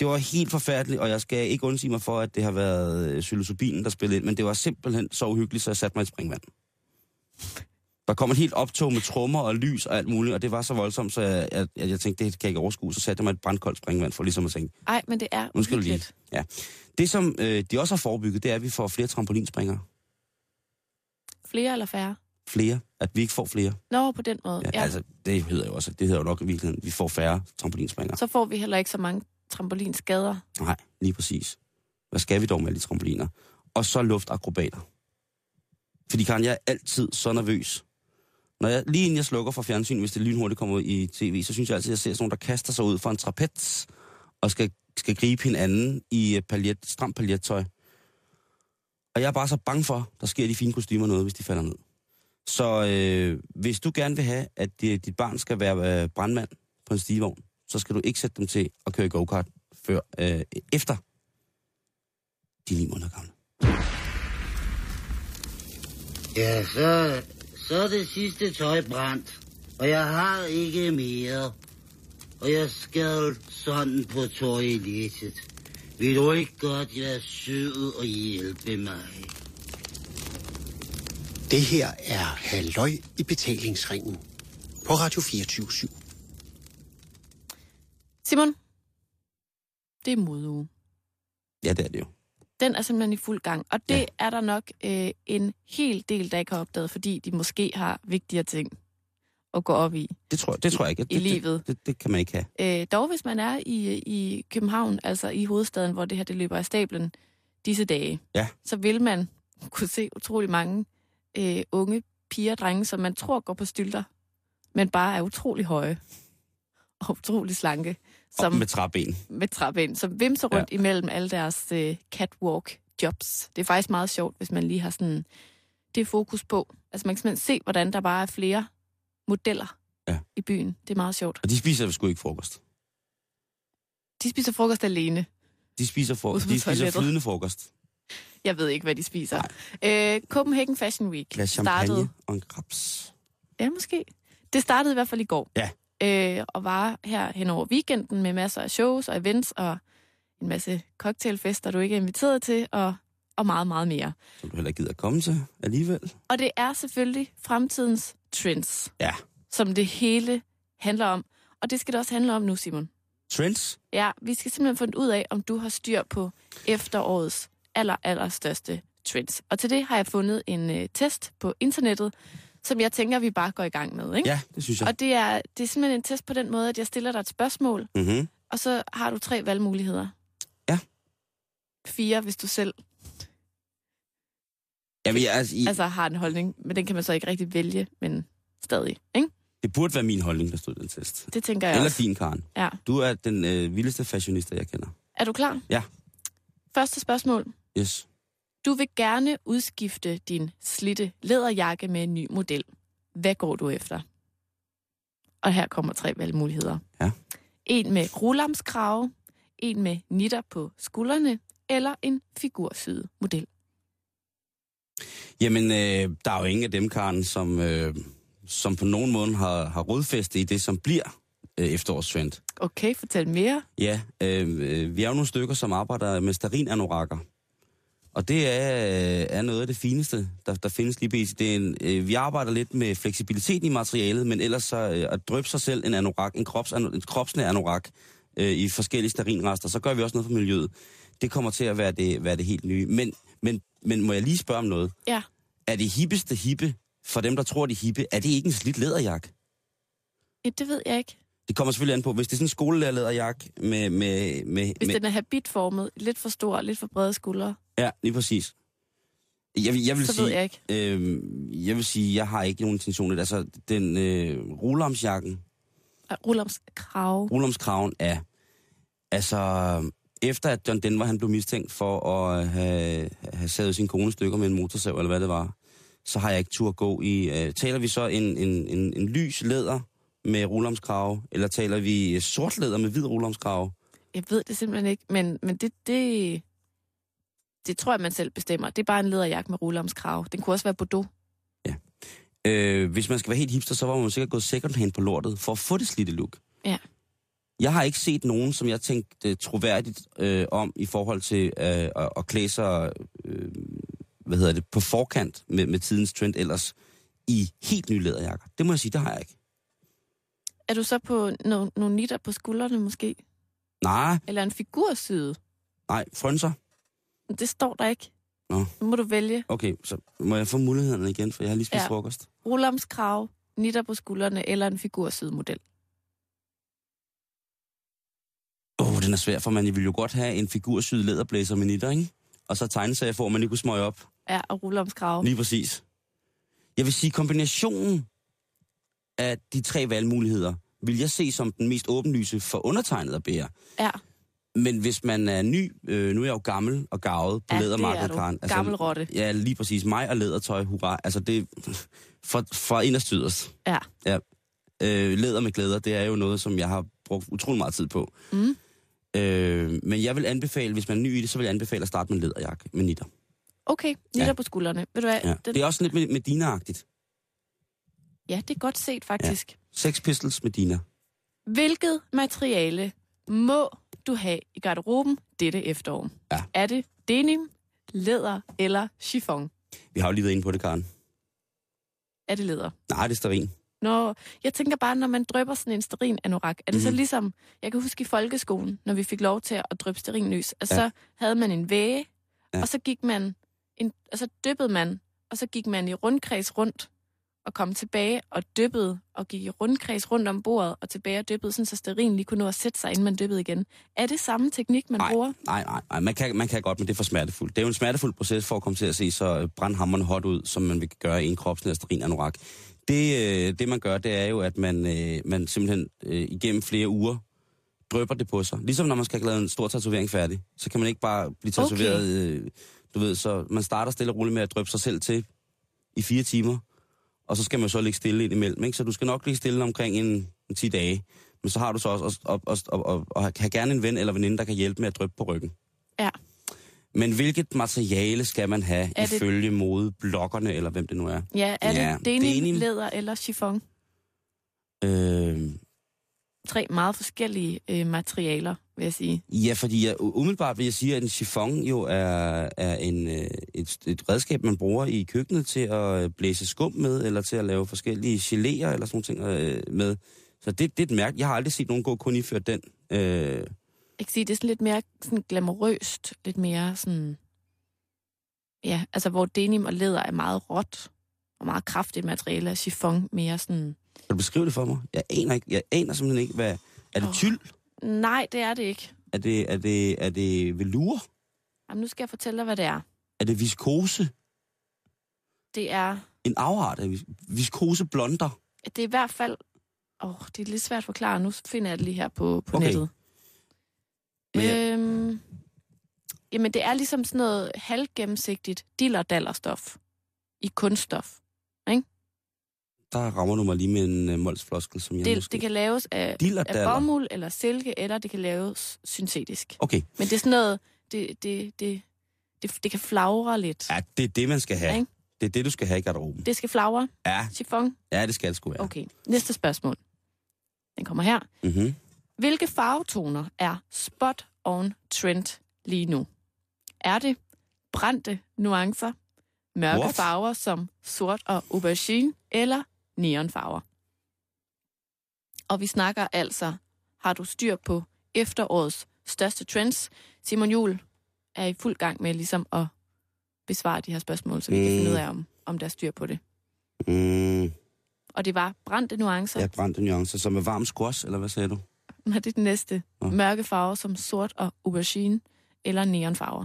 det var helt forfærdeligt, og jeg skal ikke undsige mig for, at det har været øh, psilocybinen, der spillede ind, men det var simpelthen så uhyggeligt, så jeg satte mig i springvand. Der kom et helt optog med trommer og lys og alt muligt, og det var så voldsomt, så jeg, jeg, jeg, jeg tænkte, det kan jeg ikke overskue. Så satte jeg mig et brandkoldt springvand for ligesom at tænke, Ej, men det er nu skal du lige. Ja. Det, som øh, de også har forebygget, det er, at vi får flere trampolinspringere. Flere eller færre? Flere. At vi ikke får flere. Nå, på den måde. Ja, ja. Altså, det hedder jo også, det hedder jo nok i virkeligheden, at vi får færre trampolinspringere. Så får vi heller ikke så mange trampolinskader. Nej, lige præcis. Hvad skal vi dog med alle de trampoliner? Og så luftakrobater. Fordi Karen, jeg er altid så nervøs. Når jeg, lige inden jeg slukker for fjernsyn, hvis det lynhurtigt kommer ud i tv, så synes jeg altid, at jeg ser sådan nogen, der kaster sig ud fra en trapez og skal, skal gribe hinanden i øh, paljet, stramt paljettøj. Og jeg er bare så bange for, der sker de fine kostymer noget, hvis de falder ned. Så øh, hvis du gerne vil have, at øh, dit barn skal være øh, brandmand på en stigevogn, så skal du ikke sætte dem til at køre i go-kart før øh, efter de er ni måneder gamle. Ja, så, så er det sidste tøj brændt, og jeg har ikke mere. Og jeg skal sådan på toilettet. Vil du ikke godt være sød og hjælpe mig? Det her er Halløj i betalingsringen på Radio 24 Simon, det er modeuge. Ja, det er det jo. Den er simpelthen i fuld gang. Og det Ja. er der nok øh, en hel del, der ikke har opdaget, fordi de måske har vigtigere ting at gå op i. Det tror, det tror jeg ikke. Det, I livet. Det, det, det kan man ikke have. Øh, dog hvis man er i, i København, altså i hovedstaden, hvor det her det løber af stablen disse dage, Ja. så vil man [LAUGHS] kunne se utrolig mange øh, unge piger og drenge, som man tror går på stylter, men bare er utrolig høje og utrolig slanke, Som... med træben. med trappen, som vimser rundt ja. imellem alle deres øh, catwalk jobs. Det er faktisk meget sjovt, hvis man lige har sådan det fokus på. Altså man kan simpelthen se, hvordan der bare er flere modeller Ja. i byen. Det er meget sjovt. Og de spiser sgu ikke frokost. De spiser frokost alene. De spiser, for... De spiser toilettet. flydende frokost. Jeg ved ikke, hvad de spiser. Øh, Copenhagen Fashion Week Glas champagne startede... og en krabs. Ja, måske. Det startede i hvert fald i går. Ja. Øh, og var her hen over weekenden med masser af shows og events og en masse cocktailfester, du ikke er inviteret til, og, og meget, meget mere. Som du heller gider at komme til alligevel. Og det er selvfølgelig fremtidens trends, Ja. som det hele handler om. Og det skal det også handle om nu, Simon. Trends? Ja, vi skal simpelthen finde ud af, om du har styr på efterårets aller, aller største trends. Og til det har jeg fundet en øh, test på internettet, som jeg tænker, vi bare går i gang med. Ikke? Ja, det synes jeg. Og det er, det er simpelthen en test på den måde, at jeg stiller dig et spørgsmål, Mm-hmm. og så har du tre valgmuligheder. Ja. Fire, hvis du selv Jamen, jeg, altså, I, altså... har en holdning, men den kan man så ikke rigtig vælge, men stadig. Ikke? det burde være min holdning, der stod den test. Det tænker jeg Eller også. din, Karen. Ja. Du er den øh, vildeste fashionista, jeg kender. Er du klar? Ja. Første spørgsmål. Yes. Du vil gerne udskifte din slitte læderjakke med en ny model. Hvad går du efter? Og her kommer tre valgmuligheder. Ja. En med rulamskrave, en med nitter på skuldrene, eller en figursyet model. Jamen, øh, der er jo ingen af dem, Karen, som, øh, som på nogen måde har, har rodfæste i det, som bliver øh, efterårstrend. Okay, fortæl mere. Ja, øh, øh, vi er jo nogle stykker, som arbejder med starinanorakker. Og det er, øh, er noget af det fineste, der, der findes lige pt. Det er en, øh, vi arbejder lidt med fleksibiliteten i materialet, men ellers så øh, at drøbe sig selv en anorak, en, krops, en kropsnær anorak øh, i forskellige starinrester, så gør vi også noget for miljøet. Det kommer til at være det, være det helt nye. Men, men, men må jeg lige spørge om noget? Ja. Er det hippeste hippe, for dem, der tror, de er hippe, er det ikke en slidt læderjakke? ja. Det ved jeg ikke. Det kommer selvfølgelig an på, hvis det er sådan en skolelærerlæderjakke med... med, med, Hvis med den er habitformet, lidt for stor, lidt for brede skuldre, Ja, lige præcis. Jeg, vil- jeg vil så sige, ved jeg ikke. Øh, jeg vil sige, jeg har ikke nogen intention. Altså, den øh, rulamsjakken, Rulamskrave. rulamskraven er... Altså, efter at John Denver han blev mistænkt for at have, have savet sin kone stykker med en motorsav, eller hvad det var, så har jeg ikke tur at gå i... Øh, taler vi så en, en, en, en lys læder med rulamskrave, eller taler vi sort læder med hvid rulamskrave? Jeg ved det simpelthen ikke, men, men det, det, det tror jeg, man selv bestemmer. Det er bare en læderjakke med rulleromskrav. Den kunne også være Bordeaux. Øh, hvis man skal være helt hipster, så var man sikkert gået second hand på lortet for at få det slidte look. Ja. Jeg har ikke set nogen, som jeg tænkte troværdigt øh, om i forhold til øh, at, at klæde sig øh, hvad hedder det, på forkant med, med tidens trend ellers i helt nye læderjakker. Det må jeg sige, det har jeg ikke. Er du så på no- nogle nitter på skuldrene måske? Nej, Eller en figursyde? nej, frønser. Det står der ikke. Nå. Nu må du vælge. Okay, så må jeg få mulighederne igen, for jeg har lige spist Ja. frokost. Rulleromskrav, nitter på skuldrene eller en figursyde-model. Åh, oh, den er svær, for man vil jo godt have en figursyet læderblæser med nitter, ikke? Og så tegnesager for, at man lige kunne smøge op. Ja, og rulleromskrav. Lige præcis. Jeg vil sige, kombinationen af de tre valgmuligheder, vil jeg se som den mest åbenlyse for undertegnet at bære. Ja, Men hvis man er ny, øh, nu er jeg jo gammel og gavet på Ja, det lædermarkedet, er. Karen. Gammel rotte. Ja, lige præcis. Mig og lædertøj, hurra. Altså det fra, fra inderst yderst. ja. Ja. Øh, læder med glæder, det er jo noget, som jeg har brugt utrolig meget tid på. Mm. Øh, men jeg vil anbefale, hvis man er ny i det, så vil jeg anbefale at starte med en læderjakke med nitter. Okay, nitter Ja. på skuldrene. Ved du hvad? Ja. Den, Det er også lidt med, med Dina-agtigt. ja, det er godt set faktisk. Sex Pistols med Dina. Hvilket materiale må du have i garderoben dette efterår? Ja. Er det denim, læder eller chiffon? Vi har jo lige været inde på det, Karen. Er det læder? Nej, det er sterin. Når, jeg tænker bare, når man drypper sådan en sterin anorak, er det mm-hmm. så Mhm. ligesom, jeg kan huske i folkeskolen, når vi fik lov til at dryppe sterinlys, at Ja. så havde man en væge, Ja. og så gik man, en, og så dyppede man, og så gik man i rundkreds rundt, og kom tilbage og dyppede, og gik i rundkreds rundt om bordet, og tilbage og dyppede, sådan så sterin lige kunne nå at sætte sig, inden man dyppede igen. Er det samme teknik, man Nej, bruger? nej, nej, nej. Man, kan, man kan godt, men det er for smertefuldt. Det er jo en smertefuld proces for at komme til at se så øh, brandhammerende hot ud, som man vil gøre i en kropsnær sterin anorak. Det, øh, det man gør, det er jo, at man, øh, man simpelthen igennem flere uger drøber det på sig. Ligesom når man skal have lavet en stor tatovering færdig. Så kan man ikke bare blive Okay. tatoveret, øh, du ved, så man starter stille og roligt med at drøbe sig selv til i fire timer, og så skal man så ligge stille ind imellem. Ikke? Så du skal nok ligge stille omkring en, en 10 dage. Men så har du så også, også, også, og, og, og have gerne en ven eller veninde, der kan hjælpe med at dryppe på ryggen. Ja. Men hvilket materiale skal man have Er det- ifølge modebloggerne, eller hvem det nu er? Ja, er Ja, det denim, denim. læder eller chiffon? Øh, Tre meget forskellige øh, materialer, vil jeg sige. ja, fordi jeg, umiddelbart vil jeg sige, at en chiffon jo er, er en, øh, et, et redskab, man bruger i køkkenet til at øh, blæse skum med, eller til at lave forskellige geléer eller sådan ting øh, med. Så det, det er et mærke. Jeg har aldrig set nogen gå kun iført den. Øh, Jeg kan sige, det er sådan lidt mere sådan glamourøst, lidt mere sådan... Ja, altså hvor denim og læder er meget råt og meget kraftigt materiale, og chiffon mere sådan... kan du beskrive det for mig? Jeg aner, ikke, jeg aner simpelthen ikke, hvad... Er det Åh. tyld? Nej, det er det ikke. Er det, er det, er det velur? Jamen, nu skal jeg fortælle dig, hvad det er. Er det viskose? Det er, En afart af vis- viskose blonder? det er i hvert fald... Åh, oh, det er lidt svært at forklare. Nu finder jeg det lige her på, på Okay. nettet. Men jeg- Øhm, jamen, det er ligesom sådan noget halvgennemsigtigt diller-daller-stof i kunststof. Der rammer du mig lige med en uh, molsfloskel, som jeg Det, måske... det kan laves af, af bomuld eller silke, eller det kan laves syntetisk. Okay, Men det er sådan noget, det, det, det, det, det kan flagre lidt. ja, det er det, man skal have. Ikke? Det er det, du skal have i garderoben. Det skal flagre. Ja, Chiffon. ja det skal det sgu være. Okay, næste spørgsmål. Den kommer her. Mm-hmm. Hvilke farvetoner er spot on trend lige nu? Er det brændte nuancer, mørke What? farver som sort og aubergine, eller neonfarver? Og vi snakker altså, har du styr på efterårets største trends? Simon Jul er i fuld gang med ligesom at besvare de her spørgsmål, så vi kan Mm. finde ud af, om, om der er styr på det. Mm, Og det var brændte nuancer. ja, brændte nuancer, som er varm squash, eller hvad sagde du? Ja. Det er den næste. Nå. Mørke farver som sort og aubergine, eller neonfarver.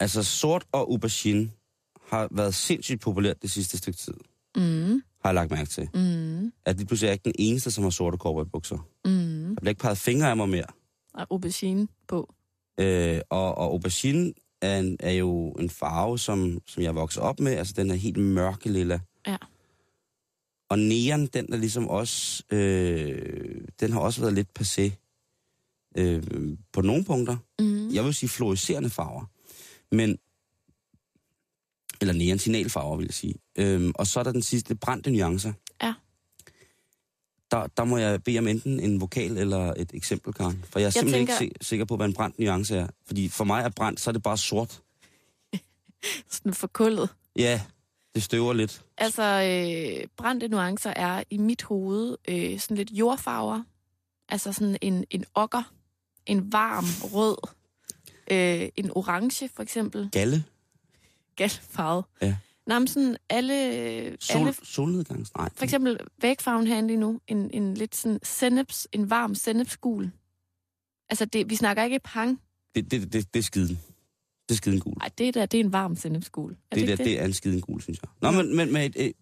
Altså, sort og aubergine har været sindssygt populært det sidste stykke tid. Mm, Har jeg lagt mærke til. mm, At lige pludselig er jeg ikke den eneste, som har sorte cowboybukser. mm. Der bliver ikke peget fingre af mig mere. Og aubergine på. Øh, og, og aubergine er, en, er jo en farve, som, som jeg vokser op med. Altså, den er helt mørke lilla. Ja. Og neon, den er ligesom også... Øh, den har også været lidt passé øh, på nogle punkter. Mm. Jeg vil sige fluorescerende farver. Men Eller neon signalfarver, vil jeg sige. Øhm, og så er der den sidste, brændte nuancer. Ja. Der, der må jeg bede om enten en vokal eller et eksempel, Karen. For jeg er simpelthen tænker- ikke si- sikker på, hvad en brændt nuance er. Fordi for mig er brændt, så er det bare sort. [LAUGHS] Sådan forkullet. Ja, det støver lidt. Altså, øh, brændte nuancer er i mit hoved øh, sådan lidt jordfarver. Altså sådan en, en okker, en varm rød, øh, en orange for eksempel, Galle, galfarvet. Ja. Nej, men sådan alle, sol, alle solnedgangs... Nej, for eksempel vægfarven herinde lige nu, en, en lidt sådan senneps, en varm sennepsgul. Altså, det, vi snakker ikke pang. det, det, det, det er skiden. Det er skiden gul. Nej, det der, det er en varm sennepsgul. Er Det, det, der, det er en skiden gul, synes jeg. Nå, men, men med et, et,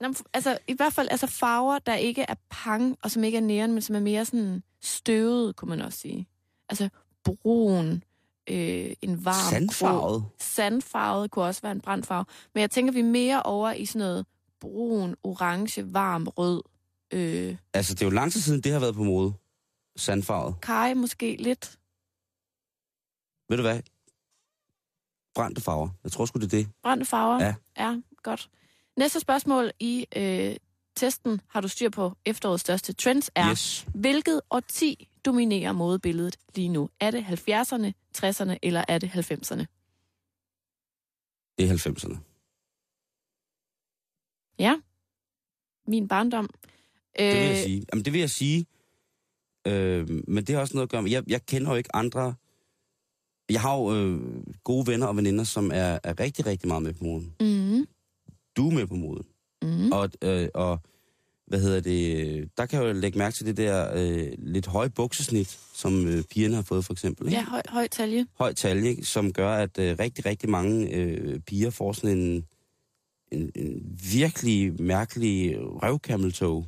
Nå, men altså, i hvert fald altså farver, der ikke er pang, og som ikke er neon, men som er mere sådan støvet, kunne man også sige. Altså brun, øh, en varm sandfarvet. grå. Sandfarvet kunne også være en brandfarve. Men jeg tænker, vi er mere over i sådan noget brun, orange, varm, rød. Øh, Altså, det er jo lang tid siden, det har været på mode. Sandfarvet. kaj måske lidt. Ved du hvad? Brændte farver. Jeg tror sgu, det er det. Brændte farver. Ja. ja godt. Næste spørgsmål i øh, testen, har du styr på efterårets største trends, er... Yes. Hvilket årti dominerer modebilledet lige nu? Er det 70'erne, 60'erne eller er det 90'erne? Det er 90'erne. Ja, min barndom. Det vil jeg Øh, sige. Jamen, det vil jeg sige. Øh, men det har også noget at gøre med... Jeg, jeg kender jo ikke andre... Jeg har jo øh, gode venner og veninder, som er, er rigtig, rigtig meget med på moden. Mm, Du er med på moden. mm, Og, øh, og hvad hedder det? Der kan jeg jo lægge mærke til det der øh, lidt høje buksesnit, som øh, pigerne har fået for eksempel. Ikke? ja, høj, høj talje. høj talje, ikke? som gør, at øh, rigtig, rigtig mange øh, piger får sådan en, en, en virkelig mærkelig røvkammeltog,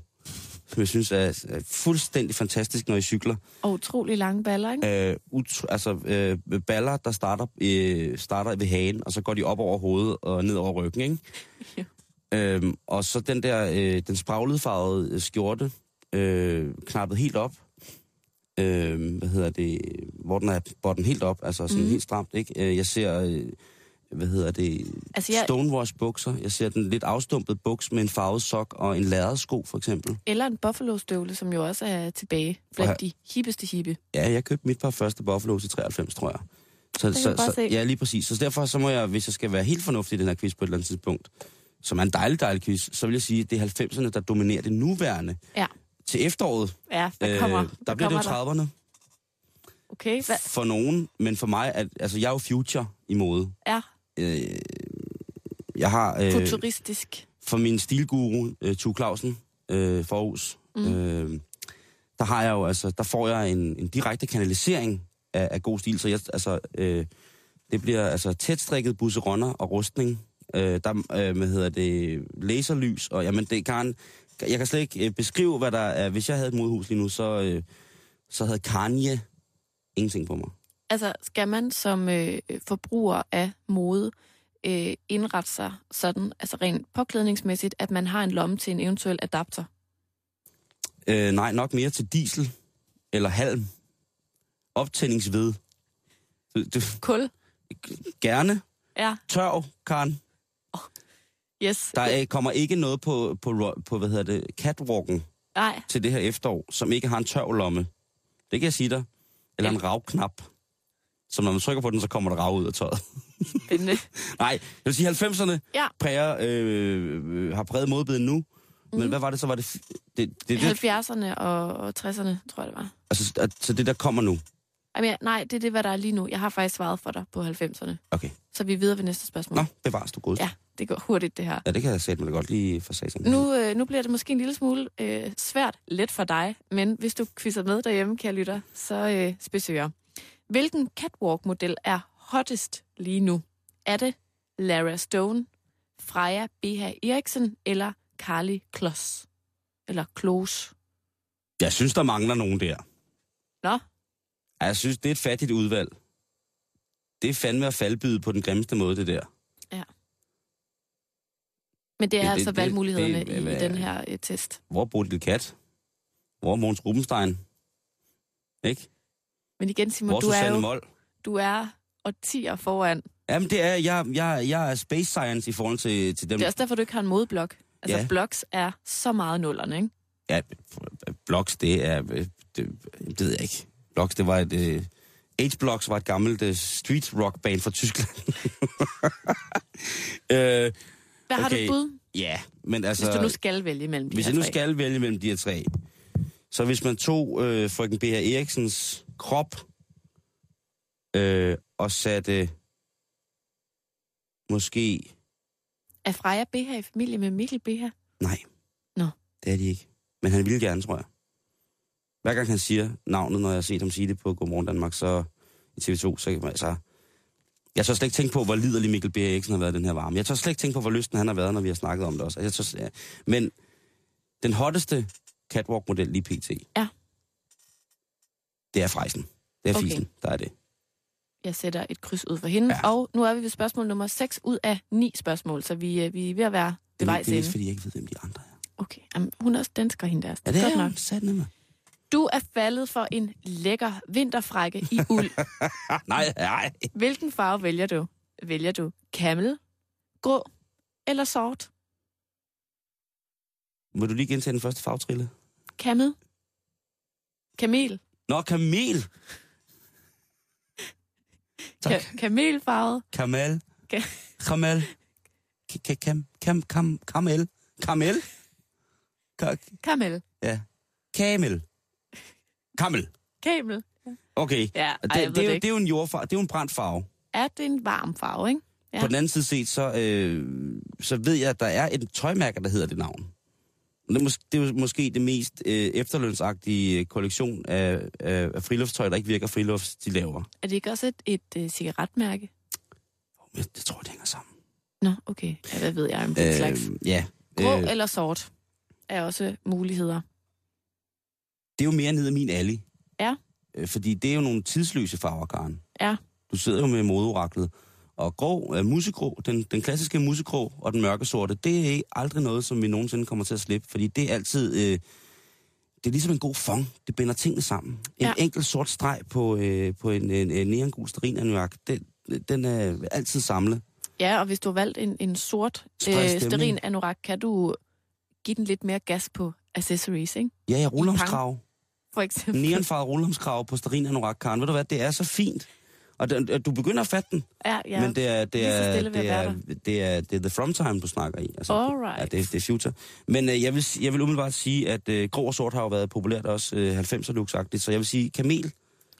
som jeg synes er, er fuldstændig fantastisk, når I cykler. Og utrolig lange baller, ikke? Øh, ut, altså øh, baller, der starter, øh, starter ved hagen, og så går de op over hovedet og ned over ryggen, ikke? [LAUGHS] Jo. Øhm, og så den der, øh, den spraglede farvede skjorte, øh, knappet helt op, øh, hvad hedder det, hvor den er botten helt op, altså sådan mm. helt stramt, ikke? Øh, Jeg ser, øh, hvad hedder det, Altså, jeg-. Stonewash bukser. Jeg ser den lidt afstumpede buks med en farvet sok og en lærred sko, for eksempel. Eller en buffalo-støvle, som jo også er tilbage blandt Og de hippeste hippe. Ja, jeg købte mit par første Buffalo til 93, tror jeg. Så, så, så, se. ja, lige præcis. Så derfor så må jeg, hvis jeg skal være helt fornuftig i den her quiz på et eller andet tidspunkt, som er en dejlig, dejlig quiz, så vil jeg sige, at det er 90'erne, der dominerer det nuværende. Ja. Til efteråret, Ja, der kommer, øh, der bliver det jo kommer 30'erne Okay, hvad? for nogen, men for mig, at, altså jeg er jo future i mode. Ja, Øh, jeg har øh, futuristisk. for min stilguru, øh, Tue Clausen, øh, Forhus, mm. øh, der har jeg jo, altså, der får jeg en, en direkte kanalisering af, af god stil, så jeg, altså, øh, det bliver altså tætstrikket busseronner og rustning, øh, der, øh, hvad hedder det, laserlys, og jamen, det kan, jeg kan slet ikke øh, beskrive, hvad der er, hvis jeg havde et modehus lige nu, så, øh, så havde Kanye ingenting på mig. Altså, skal man som øh, forbruger af mode øh, indrette sig sådan, altså rent påklædningsmæssigt, at man har en lomme til en eventuel adapter? Øh, nej, nok mere til diesel eller halm. Optændingsved. Du, du, Kul? gerne. Ja, Tørv, Karen. Yes. Der er, kommer ikke noget på, på, på, hvad hedder det, catwalken Nej, til det her efterår, som ikke har en tørvlomme. Det kan jeg sige dig. Eller en ravknap. Så når man trykker på den, så kommer der rav ud af tøjet. [LAUGHS] spændende. Nej, jeg vil sige, 90'erne Ja. præger, øh, øh, har præget modebeden nu. Men Mhm. hvad var det så? Var det, det, det, det, 70'erne og, og 60'erne, tror jeg det var. altså, at- så det der kommer nu. Jamen, ja, nej, det er det, hvad der er lige nu. Jeg har faktisk svaret for dig på 90'erne. Okay. Så vi er videre ved næste spørgsmål. Nå, bevares du god. Ja, det går hurtigt, det her. Ja, det kan jeg sætte mig godt lige for satan. Nu, øh, nu bliver det måske en lille smule øh, svært, let for dig, men hvis du quizzer med derhjemme, kære lytter, så øh, spidsøger. Hvilken catwalk-model er hottest lige nu? Er det Lara Stone, Freja B.H. Eriksen eller Carly Kloss? Eller Kloss? Jeg synes, der mangler nogen der. Nå, Jeg synes, det er et fattigt udvalg. Det er fandme at faldbyde på den grimmeste måde, det der. Men det er Det- det- altså det- valgmulighederne det- i, i hvad- den her øh, test. Hvor er Bodil Kat? Hvor er Måns Rubenstein? Ikke? Men igen, Hvor Simon, er du er Susanne jo Mold? du er årtier foran Jamen, det er, jeg, jeg, jeg er space science i forhold til, til dem. Det er også derfor, du ikke har en modeblog. Altså, Ja. blogs er så meget nullerne, ikke? Ja, Bloks, det er... øh, Det, det ved jeg ikke. Bloks, det var et... Uh, H-Blocks var et gammelt uh, street rock band fra Tyskland. uh, [LAUGHS] Hvad har du Okay. bud, ja, men altså... hvis du nu skal vælge mellem de Hvis jeg nu tre? skal vælge mellem de her tre, så hvis man tog øh, frøken B.H. Eriksens krop øh, og satte måske... Er Freja BH i familie med Mikkel BH? Nej. Nå. Det er de ikke. Men han ville gerne, tror jeg. Hver gang han siger navnet, når jeg har set ham sige det på Godmorgen Danmark, så i TV2, så kan man altså... Jeg tør slet ikke tænke på, hvor liderlig Mikkel B. Eriksen har været den her varme. Jeg tør slet ikke tænke på, hvor lysten han har været, når vi har snakket om det også. Jeg tør, ja. Men den hotteste catwalk-model lige pt. Ja. Det er Freisen. Det er Okay. Fisen, der er det. Jeg sætter et kryds ud for hende. Ja. Og nu er vi ved spørgsmål nummer 6 ud af 9 spørgsmål, så vi, øh, vi er ved at være ved Det vejs det er mest, fordi jeg ikke ved, hvem de andre er. Okay, Jamen, hun er også dansker, hende der. Ja, det er godt nok. sat med. Du er faldet for en lækker vinterfrække i [LAUGHS] uld. Nej, nej. Hvilken farve vælger du? Vælger du camel, grå eller sort? Må du lige gentage den første farvetrille? Camel? Kamel? Nå, kamel! Tak. Ka- kamelfarvet? Kamel. Ka- Kamel. K- Kam, kam, kam, kamel. Kamel. Ka- Kamel. Ja. Kamel. Kamel. Kamel. Okay. Ja, ej, det, jeg ved det, er jo, det det er jo en jordfarve. Det er jo en brændt farve. Er det en varm farve, ikke? Ja. Ja. På den anden side set, så, øh, så ved jeg, at der er et tøjmærke, der hedder det navn. Det er, mås- det er måske det mest øh, efterlønsagtige kollektion af, af, af friluftstøj, der ikke virker frilufts, de laver. Er det ikke også et, et uh, cigaretmærke? Men det tror jeg, det hænger sammen. Nå, okay. Ja, hvad ved jeg om den øh, slags? ja. Grå Øh, eller sort er også muligheder. Det er jo mere ned ad min alley. Ja. Øh, fordi det er jo nogle tidsløse farver, Karen. Ja. Du sidder jo med modeoraklet. Og grå, musegrå, den, den klassiske musegrå og den mørke sorte, det er aldrig noget, som vi nogensinde kommer til at slippe. Fordi det er altid... Øh, det er ligesom en god fong. Det binder tingene sammen. En ja. Enkelt sort streg på, øh, på en, en, en neongul stearinanjak, den, den er altid samlet. Ja, og hvis du har valgt en, en sort øh, sterin anorak, kan du give den lidt mere gas på accessories, ikke? Ja, ja, rullemskrav. For eksempel. Neonfarvet rullemskrav på stearinanorak, Karen. Ved du hvad, det er så fint. Og den, du begynder at fatte den. Ja, ja. Men det er, det er, det er, det er, det er the from time, du snakker i. Altså, Alright. Ja, det, er- det er future. Men øh, jeg, vil, jeg vil umiddelbart sige, at øh, grå og sort har jo været populært også øh, 90'er look sagt Så jeg vil sige, kamel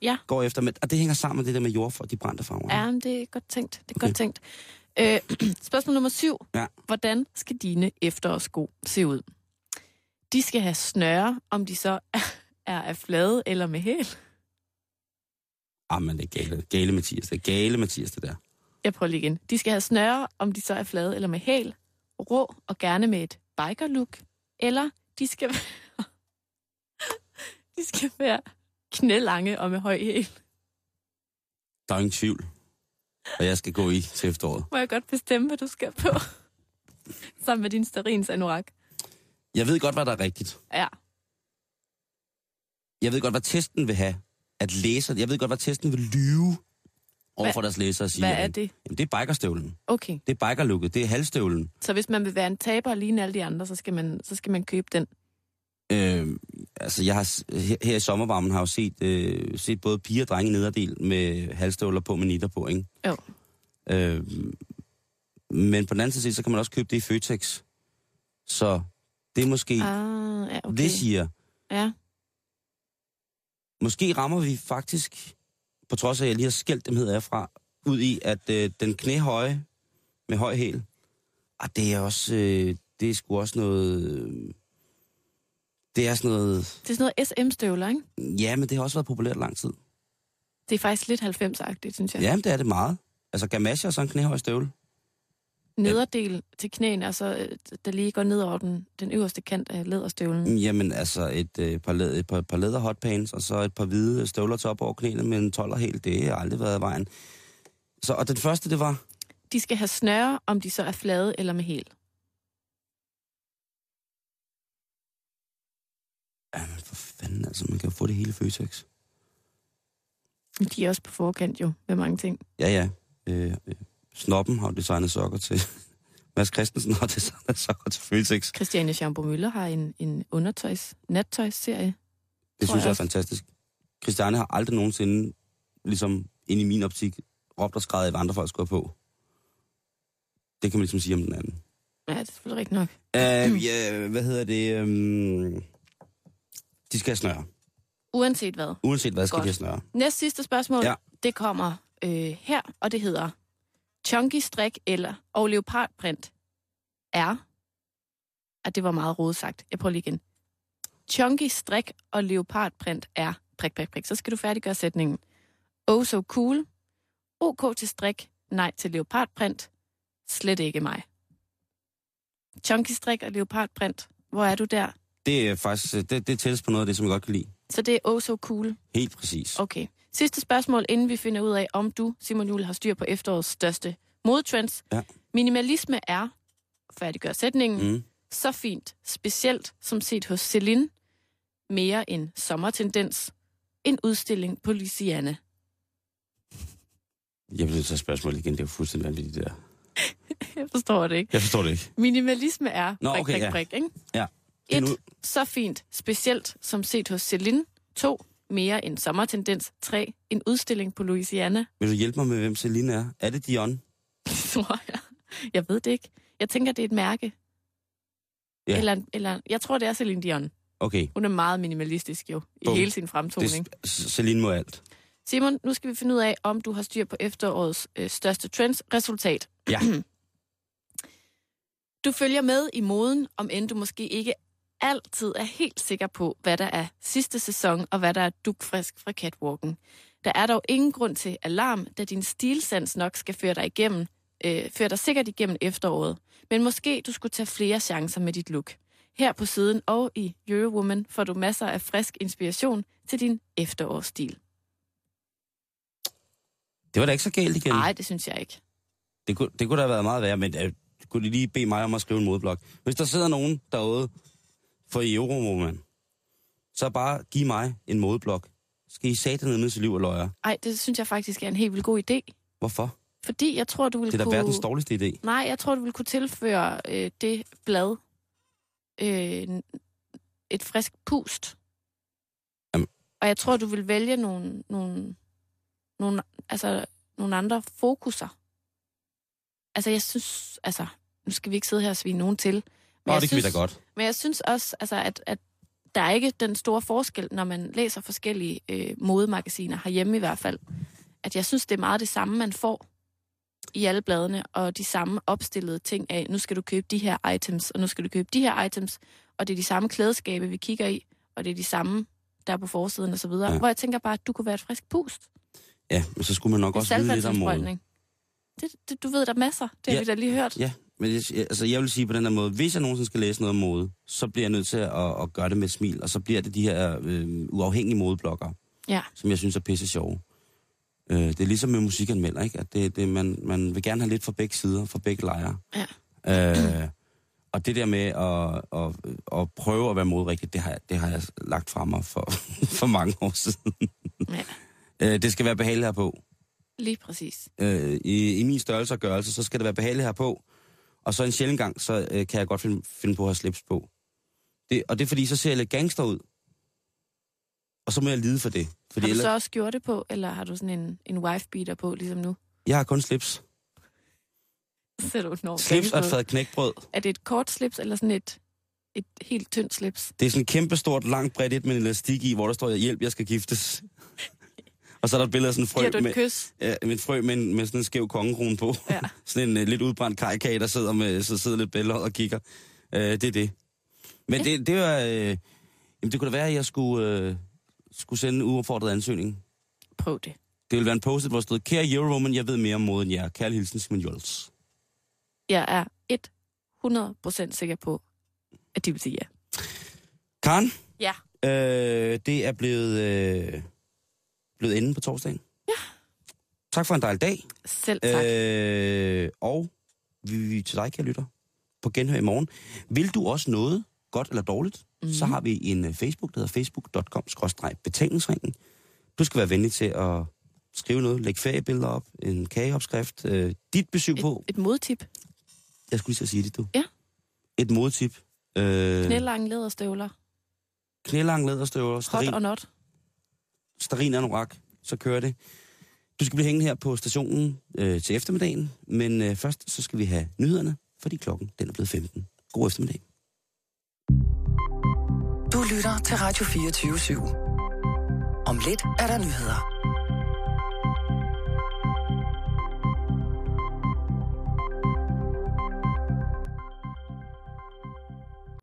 Ja. går efter. Men, og det hænger sammen med det der med jord for de brændte farver. Ja, men det er godt tænkt. Det er Okay. godt tænkt. Øh, [CLEARS THROAT] spørgsmål nummer syv. Ja. Hvordan skal dine efterårssko se ud? De skal have snøre, om de så er, er af flade eller med hæl. Ah, men det er gale, gale Mathias. Det er gale Mathias, det der. Jeg prøver lige igen. De skal have snøre, om de så er flade eller med hæl. Rå og gerne med et biker-look. Eller de skal være, [LAUGHS] de skal være knælange og med høj hæl. Der er ingen tvivl, hvad jeg skal gå i til efteråret. Må jeg godt bestemme, hvad du skal på? [LAUGHS] Sammen med din sterins anorak. Jeg ved godt, hvad der er rigtigt. Ja. Jeg ved godt, hvad testen vil have. At læse. Jeg ved godt, hvad testen vil lyve over for deres læsere og sige. Hvad er det? Jamen, det er bikerstøvlen. Okay. Det er bikerlooket. Det er halvstøvlen. Så hvis man vil være en taber og ligne alle de andre, så skal man, så skal man købe den. Øh, altså, jeg har, her, her i sommervarmen har jeg jo set, øh, set både piger og drenge i nederdel med halvstøvler på med nitter på, ikke? Jo. Øh, men på den anden side, så kan man også købe det i Føtex. Så det er måske, ah, ja, okay. det siger, Ja. Måske rammer vi faktisk, på trods af, at jeg lige har skældt dem hedder fra, ud i, at øh, den knæhøje med høj hæl, ah, det er også, øh, det er sgu også noget, øh, det er sådan noget, Det er sådan noget SM-støvler, ikke? ja, men det har også været populært lang tid. Det er faktisk lidt 90-agtigt, synes jeg. Ja, men det er det meget. Altså gamasje og så en knæhøj støvle. Nederdel til knæene, og så øh, der lige går ned over den, den øverste kant af læderstøvlen. Jamen altså et, øh, par, læder, et par, par læder hotpants, og så et par hvide støvler til op over knæene med en 12 helt. Det har aldrig været vejen. Så, og den første, det var, De skal have snøre, om de så er flade eller med hæl. jamen for fanden altså, man kan jo få det hele Føtex. De er også på forkant jo med mange ting. Ja, ja. Øh, øh, Snoppen har designet sokker til. [LAUGHS] Mads Christensen har designet sokker til Føtex. Christiane Schambo Møller har en, en undertøjs, nattøjsserie. Det synes jeg jeg er fantastisk. Christiane har aldrig nogensinde, ligesom ind i min optik, råbt og skrevet, at andre folk skulle på. Det kan man ligesom sige om den anden. Ja, det er selvfølgelig rigtigt nok. Uh, ja, hvad hedder det? Um, de skal snøre. Uanset hvad. Uanset hvad, skal Godt. de have snøre. Næste sidste spørgsmål, ja. det kommer øh, her, og det hedder chunky strik eller og leopardprint er, at det var meget rodet sagt. Jeg prøver lige igen. Chunky strik og leopardprint er, prik, prik, prik. Så skal du færdiggøre sætningen. Oh so cool. OK til strik, nej til leopardprint. Slet ikke mig. Chunky strik og leopardprint. Hvor er du der? Det er faktisk, det, det tælles på noget af det, som jeg godt kan lide. Så det er oh so cool. Helt præcis. Okay. Sidste spørgsmål, inden vi finder ud af, om du, Simon Juhl, har styr på efterårets største modetrends. Ja. Minimalisme er, færdiggør sætningen, Mm. så fint, specielt som set hos Celine, mere en sommertendens, en udstilling på Louisiana. Jeg vil tage spørgsmålet igen. Det er jo fuldstændig vanvittigt, det der. [LAUGHS] Jeg forstår det ikke. Jeg forstår det ikke. Minimalisme er, Nå, prik, okay, prik, ja. prik, ikke? Ja. Et, så fint, specielt som set hos Celine. To, mere en sommertendens. Tre, en udstilling på Louisiana. Vil du hjælpe mig med, hvem Celine er? Er det Dion? [LAUGHS] tror jeg. Jeg ved det ikke. Jeg tænker, det er et mærke. Ja. Eller, eller, jeg tror, det er Celine Dion. Okay. Hun er meget minimalistisk jo, i hele sin fremtoning. Det, Celine må alt. Simon, nu skal vi finde ud af, om du har styr på efterårets øh, største trends resultat. Ja. [CLEARS THROAT] Du følger med i moden, om end du måske ikke altid er helt sikker på, hvad der er sidste sæson, og hvad der er dugfrisk fra catwalken. Der er dog ingen grund til alarm, da din stilsans nok skal føre dig igennem, øh, føre dig sikkert igennem efteråret. Men måske du skulle tage flere chancer med dit look. Her på siden og i Eurowoman får du masser af frisk inspiration til din efterårsstil. Det var da ikke så galt igen. Nej, det synes jeg ikke. Det kunne, det kunne da have været meget værre, men øh, kunne de lige bede mig om at skrive en modeblog? Hvis der sidder nogen derude for i Eurowoman, så bare giv mig en modeblog. Skal I satan ned til liv og løjer? Ej, det synes jeg faktisk er en helt vildt god idé. Hvorfor? Fordi jeg tror, du vil Det er da kunne... verdens dårligste idé. Nej, jeg tror, du vil kunne tilføre øh, det blad øh, et frisk pust. Jamen. Og jeg tror, du vil vælge nogle, nogle, nogle, altså, nogle andre fokuser. Altså, jeg synes... Altså, nu skal vi ikke sidde her og svine nogen til. Men Nå, det kan vi synes, da godt. Men jeg synes også, altså, at, at der er ikke den store forskel, når man læser forskellige øh, modemagasiner, herhjemme i hvert fald. At jeg synes, det er meget det samme, man får i alle bladene, og de samme opstillede ting af, nu skal du købe de her items, og nu skal du købe de her items, og det er de samme klædeskabe, vi kigger i, og det er de samme, der er på forsiden og så videre. Ja. Hvor jeg tænker bare, at du kunne være et frisk pust. Ja, men så skulle man nok Det også vide lidt om. Det, det, du ved, der er masser. Det har Ja. vi da lige hørt. Ja, men jeg, altså, jeg vil sige på den her måde, hvis jeg nogensinde skal læse noget om mode, så bliver jeg nødt til at, at gøre det med et smil, og så bliver det de her øh, uafhængige modebloggere, Ja. som jeg synes er pisse sjove. Øh, det er ligesom med musikanmelder, ikke? At det, det, man, man vil gerne have lidt fra begge sider, fra begge lejre. Ja. Øh, og det der med at, at, at prøve at være modrigtig, det har, det har jeg lagt fra mig for, [LAUGHS] for mange år siden. Ja. Øh, det skal være behageligt her på. Lige præcis. øh, i, i min størrelse og gørelse, så skal det være behageligt her på. Og så en sjældent gang, så øh, kan jeg godt finde, finde på at have slips på. Det, og det er fordi, så ser jeg lidt gangster ud. Og så må jeg lide for det. Fordi Har du ellers, så også gjort det på, eller har du sådan en, en wife-beater på, ligesom nu? jeg har kun slips. Så du enormt Slips og et fad knækbrød. Er det et kort slips, eller sådan et, et helt tyndt slips? Det er sådan et kæmpe stort, langt bredt et med en elastik i, hvor der står, hjælp, jeg skal giftes. Og så er der et billede af sådan en frø, med, kys? ja, med, en frø med, en, med sådan en skæv kongekrone på. Ja. [LAUGHS] sådan en uh, lidt udbrændt kajkage, der sidder, med, så sidder lidt bælger og kigger. Uh, det er det. Men Ja. det, det var... Uh, jamen, det kunne da være, at jeg skulle, uh, skulle sende en uopfordret ansøgning. Prøv det. Det ville være en post hvor stod, kære Eurowoman, jeg ved mere om mode end jer. Kærlig hilsen, Simon Jols. Jeg er 100% sikker på, at de vil sige ja. Karen, Ja. øh, det er blevet, øh, blevet enden på torsdagen. Ja. Tak for en dejlig dag. Selv tak. Øh... Og vi, vi til dig, kære lytter, på genhør i morgen. Vil du også noget, godt eller dårligt, mm. så har vi en øh, Facebook, der hedder facebook.com-betalingsringen. Du skal være venlig til at skrive noget, lægge feriebilleder op, en kageopskrift, øh, dit besøg på. Et, et modtip. Jeg skulle lige så sige det, du. Ja. Et modtip. Øh, Knælange læderstøvler. knælang læderstøvler, Hot og not. Starin anorak, så kører det. Du skal blive hængende her på stationen øh, til eftermiddagen, men øh, først så skal vi have nyhederne, fordi klokken den er blevet 15. God eftermiddag. Du lytter til Radio 24 /7. Om lidt er der nyheder.